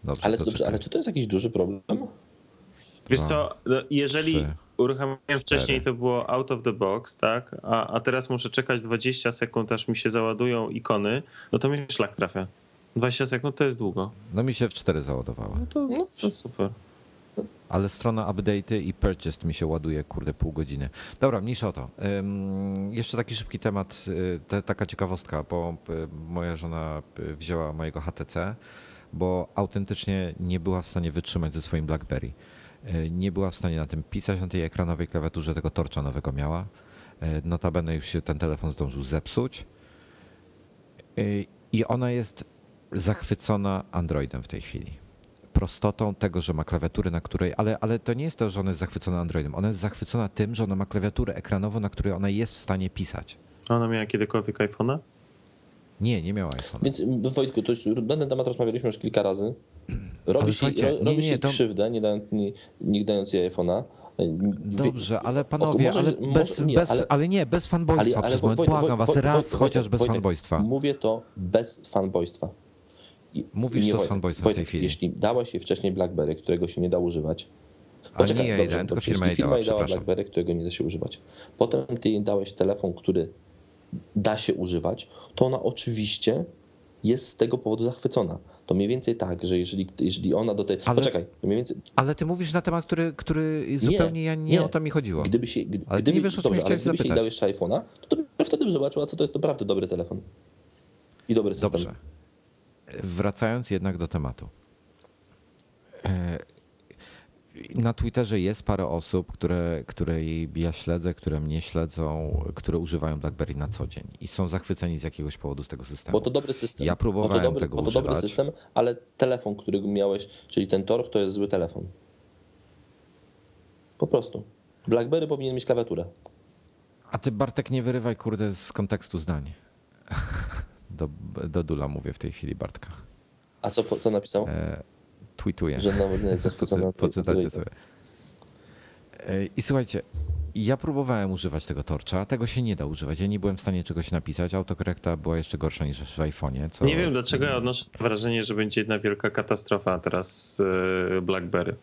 Dobrze, ale, to dobrze, ale czy to jest jakiś duży problem? Wiesz Dwa, co, no, jeżeli trzy, uruchamiałem wcześniej, to było out of the box, tak? A, a teraz muszę czekać 20 sekund, aż mi się załadują ikony, no to mnie szlak trafia. 20 sekund to jest długo. No mi się w 4 załadowało. No to, to super. Ale strona update'y i purchased mi się ładuje, kurde, pół godziny. Dobra, mniejsza o to. Ym, jeszcze taki szybki temat, y, te, taka ciekawostka, bo y, moja żona y, wzięła mojego HTC, bo autentycznie nie była w stanie wytrzymać ze swoim BlackBerry. Y, Nie była w stanie na tym pisać, na tej ekranowej klawiaturze tego torcza nowego miała. Notabene już się ten telefon zdążył zepsuć. I ona jest zachwycona Androidem w tej chwili prostotą tego, że ma klawiaturę, na której, ale, ale to nie jest to, że ona jest zachwycona Androidem. Ona jest zachwycona tym, że ona ma klawiaturę ekranową, na której ona jest w stanie pisać. A ona miała kiedykolwiek iPhone'a? Nie, nie miała iPhone. Więc Wojtku, to już na ten temat rozmawialiśmy już kilka razy. Robi się, ro, nie, robi nie, się to- krzywdę, nie dając, nie, nie dając jej iPhone'a. Dobrze, ale panowie, może- ale, może- bez, nie, bez, ale- ale, nie, bez fanboystwa przez moment. Woj- Błagam Woj- was, raz chociaż bez Wojtek, fanboystwa. Mówię to bez fanboystwa. Mówisz nie, to z Wojtek, fanboystwem w tej chwili. Jeśli dałeś jej wcześniej BlackBerry, którego się nie da używać, Ale nie ja jej tylko dobrze, firma jej dała, dała. BlackBerry, którego nie da się używać. Potem ty jej dałeś telefon, który da się używać, to ona oczywiście jest z tego powodu zachwycona. To mniej więcej tak, że jeżeli, jeżeli ona do tej... Ale- Poczekaj, mniej więcej... Ale ty mówisz na temat, który, który zupełnie ja, nie, nie. o to mi chodziło. Gdyby się, gdy, Ale gdyby, nie wiesz, o czym dobrze, ja ale chciałem gdybyś jej zapytać. dał jeszcze iPhone'a, to dopiero wtedy by zobaczyła, co to jest naprawdę dobry telefon. I dobry system. Dobrze. Wracając jednak do tematu. E, Na Twitterze jest parę osób, które, które ja śledzę, które mnie śledzą, które używają BlackBerry na co dzień i są zachwyceni z jakiegoś powodu z tego systemu. Bo to dobry system. Ja próbowałem bo dobry, tego bo to dobry używać. system, ale telefon, który miałeś, czyli ten Torch, to jest zły telefon. Po prostu. BlackBerry powinien mieć klawiaturę. A ty Bartek nie wyrywaj kurde z kontekstu zdań. Do, do Dula mówię w tej chwili Bartka. A co, co napisał? E, tweetuję. Że nawet nie jest zachwycony. Poczytacie sobie. E, I słuchajcie, ja próbowałem używać tego torcza, tego się nie da używać. Ja nie byłem w stanie czegoś napisać. Autokorekta była jeszcze gorsza niż w iPhone'ie. Co... Nie wiem dlaczego ja odnoszę wrażenie, że będzie jedna wielka katastrofa teraz z e, BlackBerry.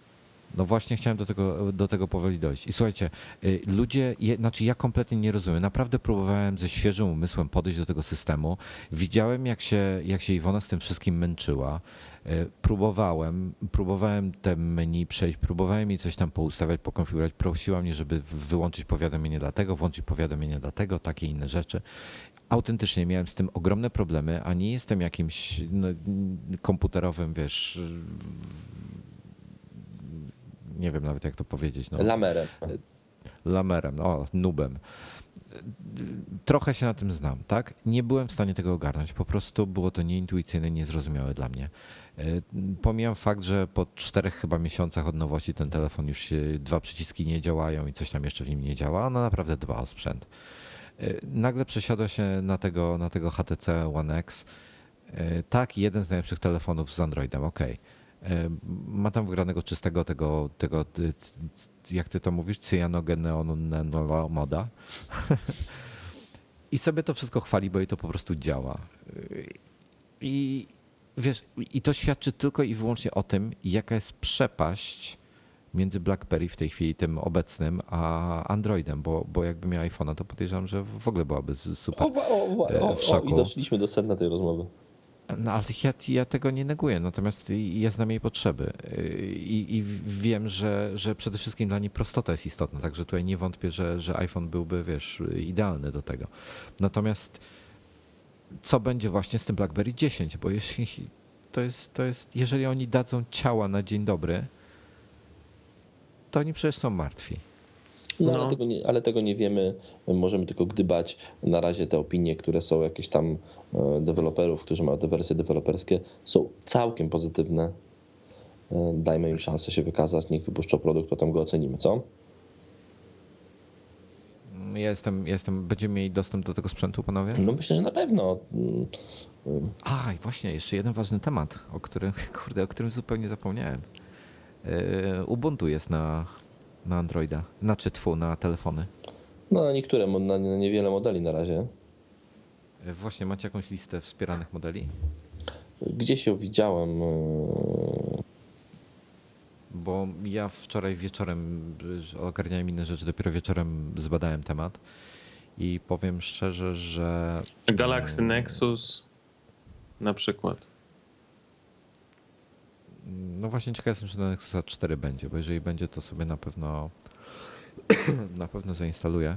No właśnie chciałem do tego, do tego powoli dojść. I słuchajcie, y, ludzie, je, znaczy ja kompletnie nie rozumiem. Naprawdę próbowałem ze świeżym umysłem podejść do tego systemu. Widziałem, jak się, jak się Iwona z tym wszystkim męczyła. Y, Próbowałem, próbowałem te menu przejść, próbowałem jej coś tam poustawiać, pokonfigurować. Prosiła mnie, żeby wyłączyć powiadomienie dla tego, włączyć powiadomienie dla tego, takie inne rzeczy. Autentycznie miałem z tym ogromne problemy, a nie jestem jakimś no, komputerowym, wiesz, nie wiem nawet jak to powiedzieć. No, Lamerem. lamerem, o, nubem. Trochę się na tym znam, tak? Nie byłem w stanie tego ogarnąć. Po prostu było to nieintuicyjne, niezrozumiałe dla mnie. E, Pomijam fakt, że po czterech chyba miesiącach od nowości ten telefon już się, dwa przyciski nie działają i coś tam jeszcze w nim nie działa. Ona naprawdę dba o sprzęt. E, Nagle przesiadła się na tego, na tego HTC One X. E, Tak, jeden z najlepszych telefonów z Androidem, ok. Ma tam wgranego czystego tego, tego jak ty to mówisz, cyjanogeneonu moda. I sobie to wszystko chwali, bo jej to po prostu działa. I wiesz, i to świadczy tylko i wyłącznie o tym, jaka jest przepaść między BlackBerry w tej chwili, tym obecnym, a Androidem, bo, bo jakby miał iPhone'a, to podejrzewam, że w ogóle byłaby super. O, o, o, E, o, w szoku. I doszliśmy do sedna tej rozmowy. No ale ja, ja tego nie neguję, natomiast ja znam jej potrzeby i, i wiem, że, że przede wszystkim dla niej prostota jest istotna, także tutaj nie wątpię, że, że iPhone byłby, wiesz, idealny do tego. Natomiast co będzie właśnie z tym BlackBerry 10, bo jeśli to jest, to jest, jeżeli oni dadzą ciała na dzień dobry, to oni przecież są martwi. No, No. Ale, tego nie, ale tego nie wiemy. Możemy tylko gdybać. Na razie te opinie, które są jakieś tam e, deweloperów, którzy mają te wersje deweloperskie, są całkiem pozytywne. E, Dajmy im szansę się wykazać, niech wypuszczą produkt, potem go ocenimy, co? Ja jestem, jestem, będziemy mieli dostęp do tego sprzętu, panowie? No myślę, że na pewno. Mm, A, i właśnie, jeszcze jeden ważny temat, o którym, kurde, o którym zupełnie zapomniałem. Yy, Ubuntu jest na, na Androida, znaczy tfu, na telefony. No na niektóre, na, niewiele modeli na razie. Yy, Właśnie, macie jakąś listę wspieranych modeli? Gdzieś ją widziałem. e, Bo ja wczoraj wieczorem ogarniałem inne rzeczy, dopiero wieczorem zbadałem temat i powiem szczerze, że... Galaxy Nexus na przykład. No właśnie ciekaw jestem, czy na Nexusa 4 będzie, bo jeżeli będzie, to sobie na pewno na pewno zainstaluję.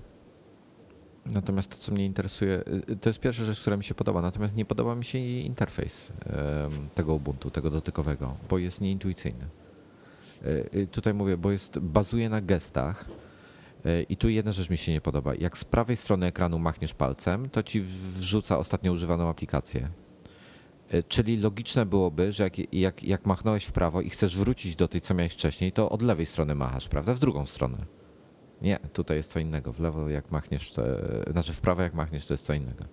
Natomiast to, co mnie interesuje, y, to jest pierwsza rzecz, która mi się podoba, natomiast nie podoba mi się interfejs tego Ubuntu, tego dotykowego, bo jest nieintuicyjny. Y, y, Tutaj mówię, bo jest, bazuje na gestach i tu jedna rzecz mi się nie podoba. Jak z prawej strony ekranu machniesz palcem, to ci wrzuca ostatnio używaną aplikację. Y, Czyli logiczne byłoby, że jak, jak, jak machnąłeś w prawo i chcesz wrócić do tej, co miałeś wcześniej, to od lewej strony machasz, prawda? W drugą stronę. Nie, tutaj jest co innego. W lewo jak machniesz, to, znaczy w prawo jak machniesz, to jest co innego.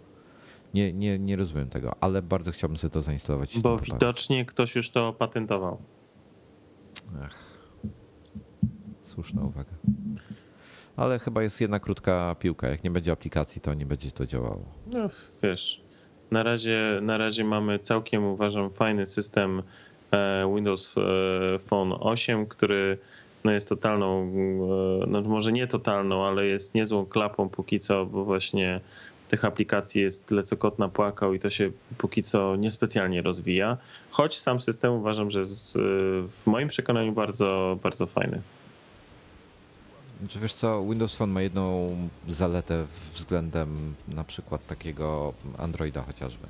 Nie, nie, nie rozumiem tego, ale bardzo chciałbym sobie to zainstalować. Bo widocznie ktoś już to patentował. Ach, słuszna uwaga. Ale chyba jest jedna krótka piłka. Jak nie będzie aplikacji, to nie będzie to działało. No wiesz, na razie, na razie mamy całkiem uważam fajny system e, Windows e, Phone 8, który no jest totalną, e, no może nie totalną, ale jest niezłą klapą póki co, bo właśnie tych aplikacji jest tyle co kot napłakał i to się póki co niespecjalnie rozwija. Choć sam system uważam, że jest w moim przekonaniu bardzo, bardzo fajny. Znaczy, wiesz co, Windows Phone ma jedną zaletę względem na przykład takiego Androida chociażby.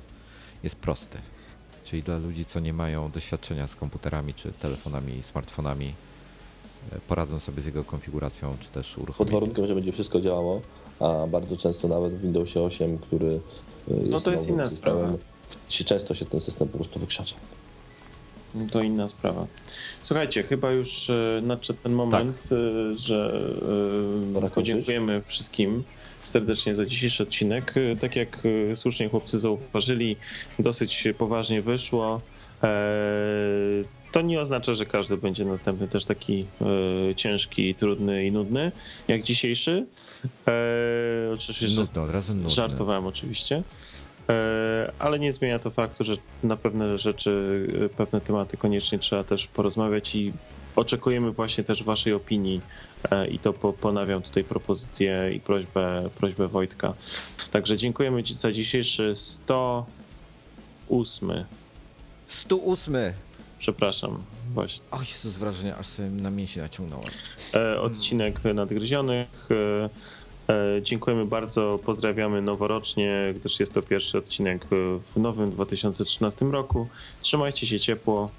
Jest prosty. Czyli dla ludzi, co nie mają doświadczenia z komputerami, czy telefonami, smartfonami, e, poradzą sobie z jego konfiguracją, czy też Pod uruchomieniem. warunkiem, że będzie wszystko działało, a bardzo często nawet w Windowsie 8, który y, jest, No to jest inna systemem, sprawa. się- często się ten system po prostu wykrzacza. No To inna sprawa. Słuchajcie, chyba już e, nadszedł ten moment, e, że e, podziękujemy wszystkim serdecznie za dzisiejszy odcinek. Tak jak słusznie chłopcy zauważyli, dosyć poważnie wyszło. To nie oznacza, że każdy będzie następny też taki e, ciężki, trudny i nudny, jak dzisiejszy. E, Oczywiście, Nudno, od razu nudno. Żartowałem oczywiście. E, Ale nie zmienia to faktu, że na pewne rzeczy, e, pewne tematy koniecznie trzeba też porozmawiać i oczekujemy właśnie też waszej opinii e, i to po, ponawiam tutaj propozycję i prośbę, prośbę Wojtka. Także dziękujemy ci za dzisiejszy 108. 108. Przepraszam, właśnie. O Jezus, wrażenie, aż sobie na mięsie naciągnąłem. Odcinek nadgryzionych. E, Dziękujemy bardzo, pozdrawiamy noworocznie, gdyż jest to pierwszy odcinek w nowym 2013 roku. Trzymajcie się ciepło.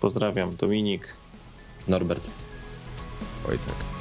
Pozdrawiam, Dominik. Norbert. Wojtek.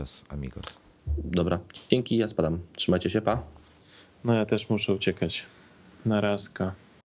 Adios, amigos. Dobra, dzięki, ja spadam. Trzymajcie się, pa. No ja też muszę uciekać. Narazka.